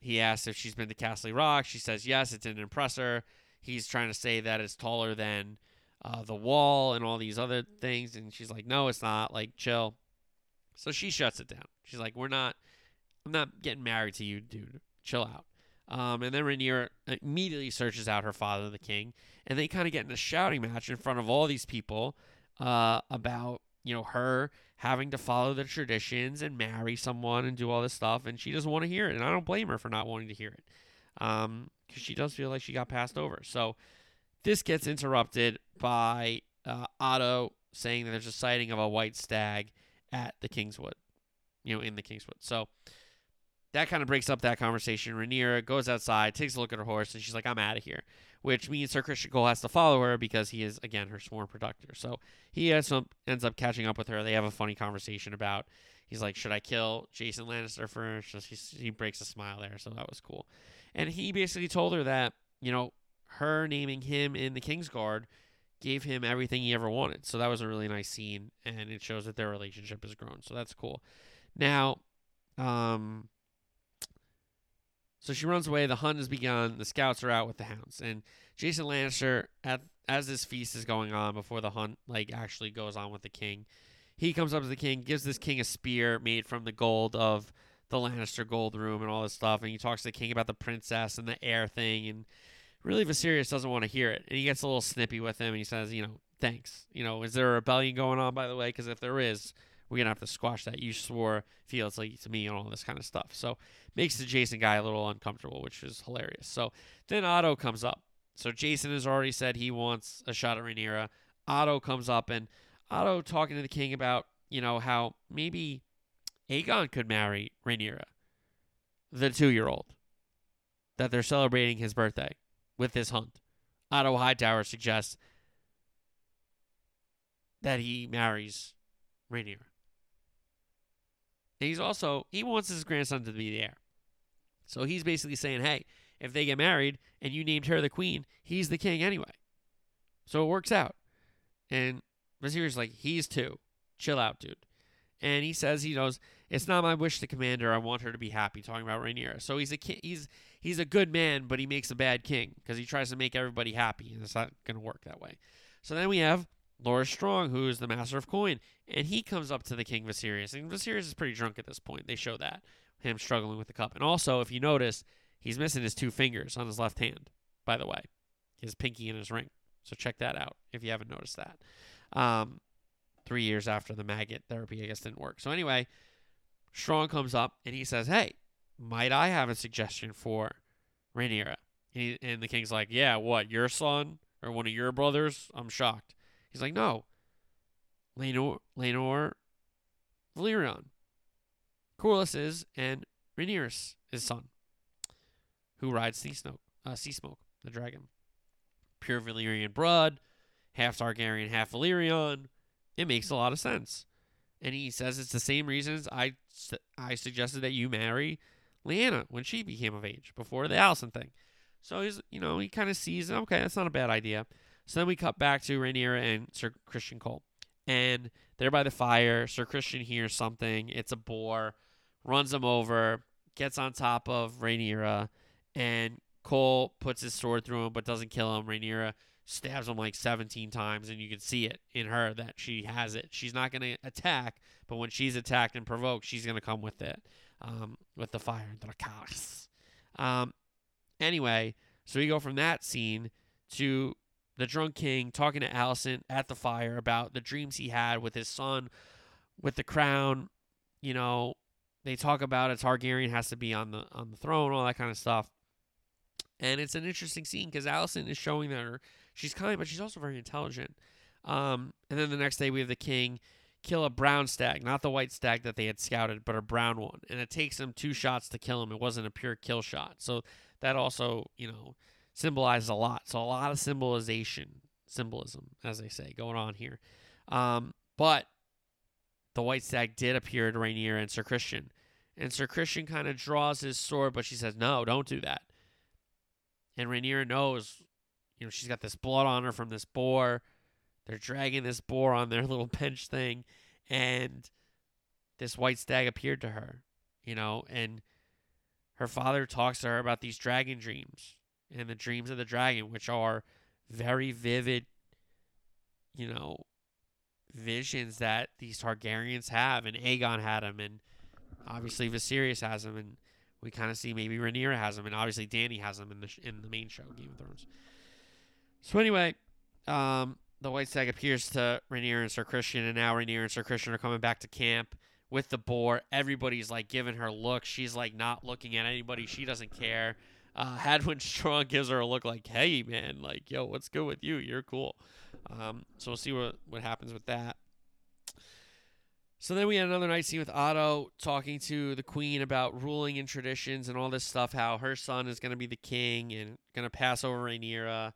he asks if she's been to Casterly Rock. She says yes. It didn't impress her. He's trying to say that it's taller than uh, the wall and all these other things, and she's like, "No, it's not. Like, chill." So she shuts it down. She's like, "We're not. I'm not getting married to you, dude. Chill out." Um, and then Rhaenyra immediately searches out her father, the king, and they kind of get in a shouting match in front of all these people uh, about you know her having to follow the traditions and marry someone and do all this stuff, and she doesn't want to hear it, and I don't blame her for not wanting to hear it, because um, she does feel like she got passed over. So this gets interrupted by uh, Otto saying that there's a sighting of a white stag at the Kingswood, you know, in the Kingswood. So that kind of breaks up that conversation. Rhaenyra goes outside, takes a look at her horse, and she's like, "I'm out of here," which means Sir Criston Cole has to follow her because he is again her sworn protector. So he has some, ends up catching up with her. They have a funny conversation about. He's like, "Should I kill Jason Lannister first? So he breaks a smile there, so that was cool. And he basically told her that you know her naming him in the Kingsguard gave him everything he ever wanted. So that was a really nice scene, and it shows that their relationship has grown. So that's cool. Now, um, so she runs away. The hunt has begun. The scouts are out with the hounds, and Jason Lannister, at as this feast is going on before the hunt like actually goes on with the king, he comes up to the king, gives this king a spear made from the gold of the Lannister gold room and all this stuff, and he talks to the king about the princess and the heir thing, and really Viserys doesn't want to hear it, and he gets a little snippy with him, and he says, you know, thanks. You know, is there a rebellion going on by the way? Because if there is, we're gonna have to squash that. You swore fealty to me and all this kind of stuff. So makes the Jason guy a little uncomfortable, which is hilarious. So then Otto comes up. So Jason has already said he wants a shot at Rhaenyra. Otto comes up and Otto talking to the king about, you know, how maybe Aegon could marry Rhaenyra, the two year old. That they're celebrating his birthday with this hunt. Otto Hightower suggests that he marries Rhaenyra. And he's also he wants his grandson to be the heir. So he's basically saying, hey, if they get married and you named her the queen, he's the king anyway. So it works out. And Viserys like, he's too. Chill out, dude. And he says he knows it's not my wish to commander. I want her to be happy. Talking about Rhaenyra. So he's a ki- he's he's a good man, but he makes a bad king because he tries to make everybody happy, and it's not going to work that way. So then we have Loras Strong, who is the master of coin, and he comes up to the king Viserys, and Viserys is pretty drunk at this point. They show that him struggling with the cup, and also if you notice, he's missing his two fingers on his left hand. By the way, his pinky and his ring. So check that out if you haven't noticed that. Um, three years after the maggot therapy, I guess, didn't work. So anyway, Strong comes up and he says, "Hey, might I have a suggestion for Rhaenyra?" And, he, and the king's like, "Yeah, what? Your son or one of your brothers?" I'm shocked. He's like, "No, Laenor, Laenor, Velaryon, Corlys is and Rhaenyra's his son, who rides Sea Smoke, uh, Sea Smoke, the dragon, pure Valyrian blood, half Targaryen, half Velaryon." It makes a lot of sense. And he says it's the same reasons I, I suggested that you marry Laena when she became of age before the Alicent thing. So he's, you know, he kind of sees, okay, that's not a bad idea. So then we cut back to Rhaenyra and Sir Criston Cole. And they're by the fire. Sir Criston hears something. It's a boar. Runs him over. Gets on top of Rhaenyra. And Cole puts his sword through him but doesn't kill him. Rhaenyra stabs him like 17 times, and you can see it in her that she has it. She's not going to attack, but when she's attacked and provoked, she's going to come with it, um, with the fire. Um, anyway, so we go from that scene to the drunk king talking to Alicent at the fire about the dreams he had with his son, with the crown. You know, they talk about a Targaryen has to be on the on the throne, all that kind of stuff. And it's an interesting scene because Alicent is showing that her she's kind, but she's also very intelligent. Um, and then the next day we have the king kill a brown stag, not the white stag that they had scouted, but a brown one. And it takes him two shots to kill him. It wasn't a pure kill shot. So that also, you know, symbolizes a lot. So a lot of symbolization, symbolism, as they say, going on here. Um, but the white stag did appear to Rhaenyra and Sir Criston. And Sir Criston kind of draws his sword, but she says, no, don't do that. And Rhaenyra knows you know, she's got this blood on her from this boar. They're dragging this boar on their little bench thing, and this white stag appeared to her, you know, and her father talks to her about these dragon dreams and the dreams of the dragon, which are very vivid, you know, visions that these Targaryens have, and Aegon had them, and obviously Viserys has them, and we kind of see maybe Rhaenyra has them, and obviously Dany has them in the in the main show, Game of Thrones. So anyway, um, the White Stag appears to Rhaenyra and Sir Criston, and now Rhaenyra and Sir Criston are coming back to camp with the boar. Everybody's like giving her looks. She's like not looking at anybody. She doesn't care. Uh, Harwin Strong gives her a look like, "Hey, man, like, yo, what's good with you? You're cool." Um, so we'll see what what happens with that. So then we had another night scene with Otto talking to the queen about ruling and traditions and all this stuff. How her son is going to be the king and going to pass over Rhaenyra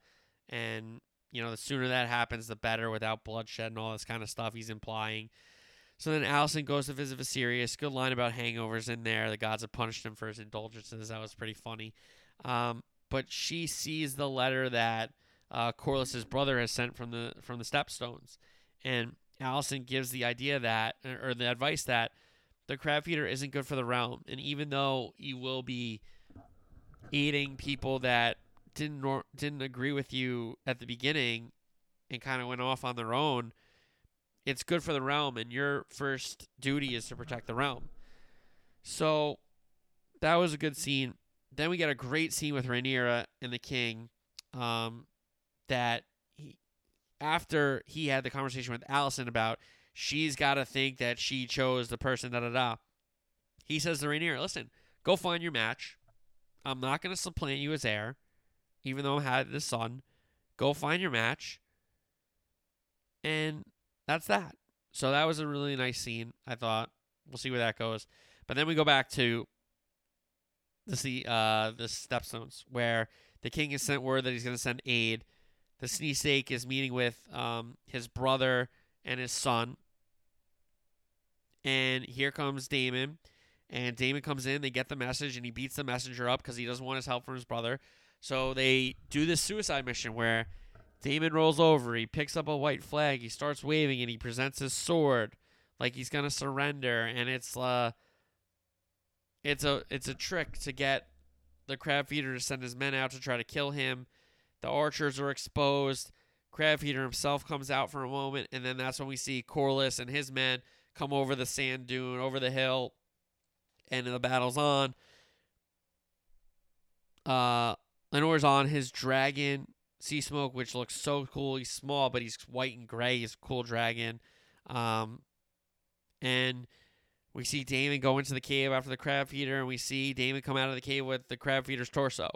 and you know the sooner that happens, the better, without bloodshed and all this kind of stuff. He's implying. So then Alicent goes to visit Viserys. Good line about hangovers in there. The gods have punished him for his indulgences. That was pretty funny. Um, but she sees the letter that uh, Corlys's brother has sent from the from the Stepstones, and Alicent gives the idea that or the advice that the crab feeder isn't good for the realm, and even though you will be eating people that didn't nor- didn't agree with you at the beginning and kind of went off on their own, it's good for the realm, and your first duty is to protect the realm. So that was a good scene. Then we get a great scene with Rhaenyra and the king. Um, that he, after he had the conversation with Alicent about she's got to think that she chose the person, da da da. He says to Rhaenyra, "Listen, go find your match. I'm not going to supplant you as heir even though I had the son. Go find your match. And that's that. So that was a really nice scene, I thought. We'll see where that goes. But then we go back to the uh the stepstones where the king has sent word that he's gonna send aid. The Snee Stake is meeting with um his brother and his son. And here comes Daemon And Daemon comes in, they get the message, and he beats the messenger up because he doesn't want his help from his brother. So they do this suicide mission where Daemon rolls over, he picks up a white flag, he starts waving, and he presents his sword like he's gonna surrender. And it's uh, it's a it's a trick to get the crab feeder to send his men out to try to kill him. The archers are exposed. Crab feeder himself comes out for a moment, and then that's when we see Corlys and his men come over the sand dune, over the hill, and the battle's on. Uh, Laenor's on his dragon, Sea Smoke, which looks so cool. He's small, but he's white and gray. He's a cool dragon. Um, and we see Daemon go into the cave after the crab feeder, and we see Daemon come out of the cave with the crab feeder's torso.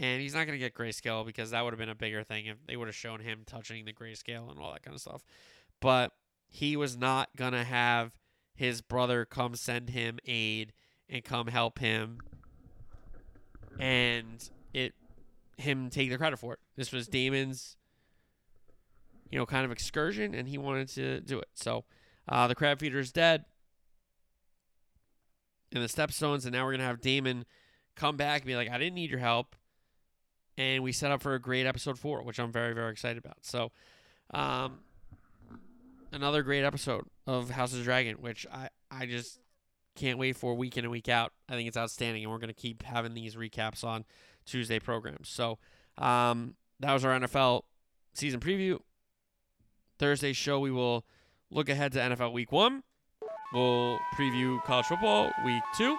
And he's not going to get grayscale because that would have been a bigger thing if they would have shown him touching the grayscale and all that kind of stuff. But he was not going to have his brother come send him aid and come help him and it him take the credit for it. This was Daemon's you know kind of excursion and he wanted to do it. So uh, the crab feeder is dead in the stepstones and now we're to have Daemon come back and be like I didn't need your help and we set up for a great episode 4 which I'm very very excited about. So um another great episode of House of the Dragon, which I, I just can't wait for week in and week out. I think it's outstanding, and we're to keep having these recaps on Tuesday programs. So um, that was our NFL season preview. Thursday show, we will look ahead to NFL Week One. We'll preview college football Week Two.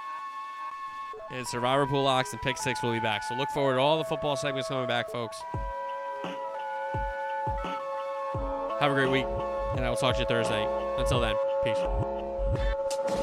And Survivor Pool Locks and Pick Six will be back. So look forward to all the football segments coming back, folks. Have a great week and I will talk to you Thursday. Until then, peace.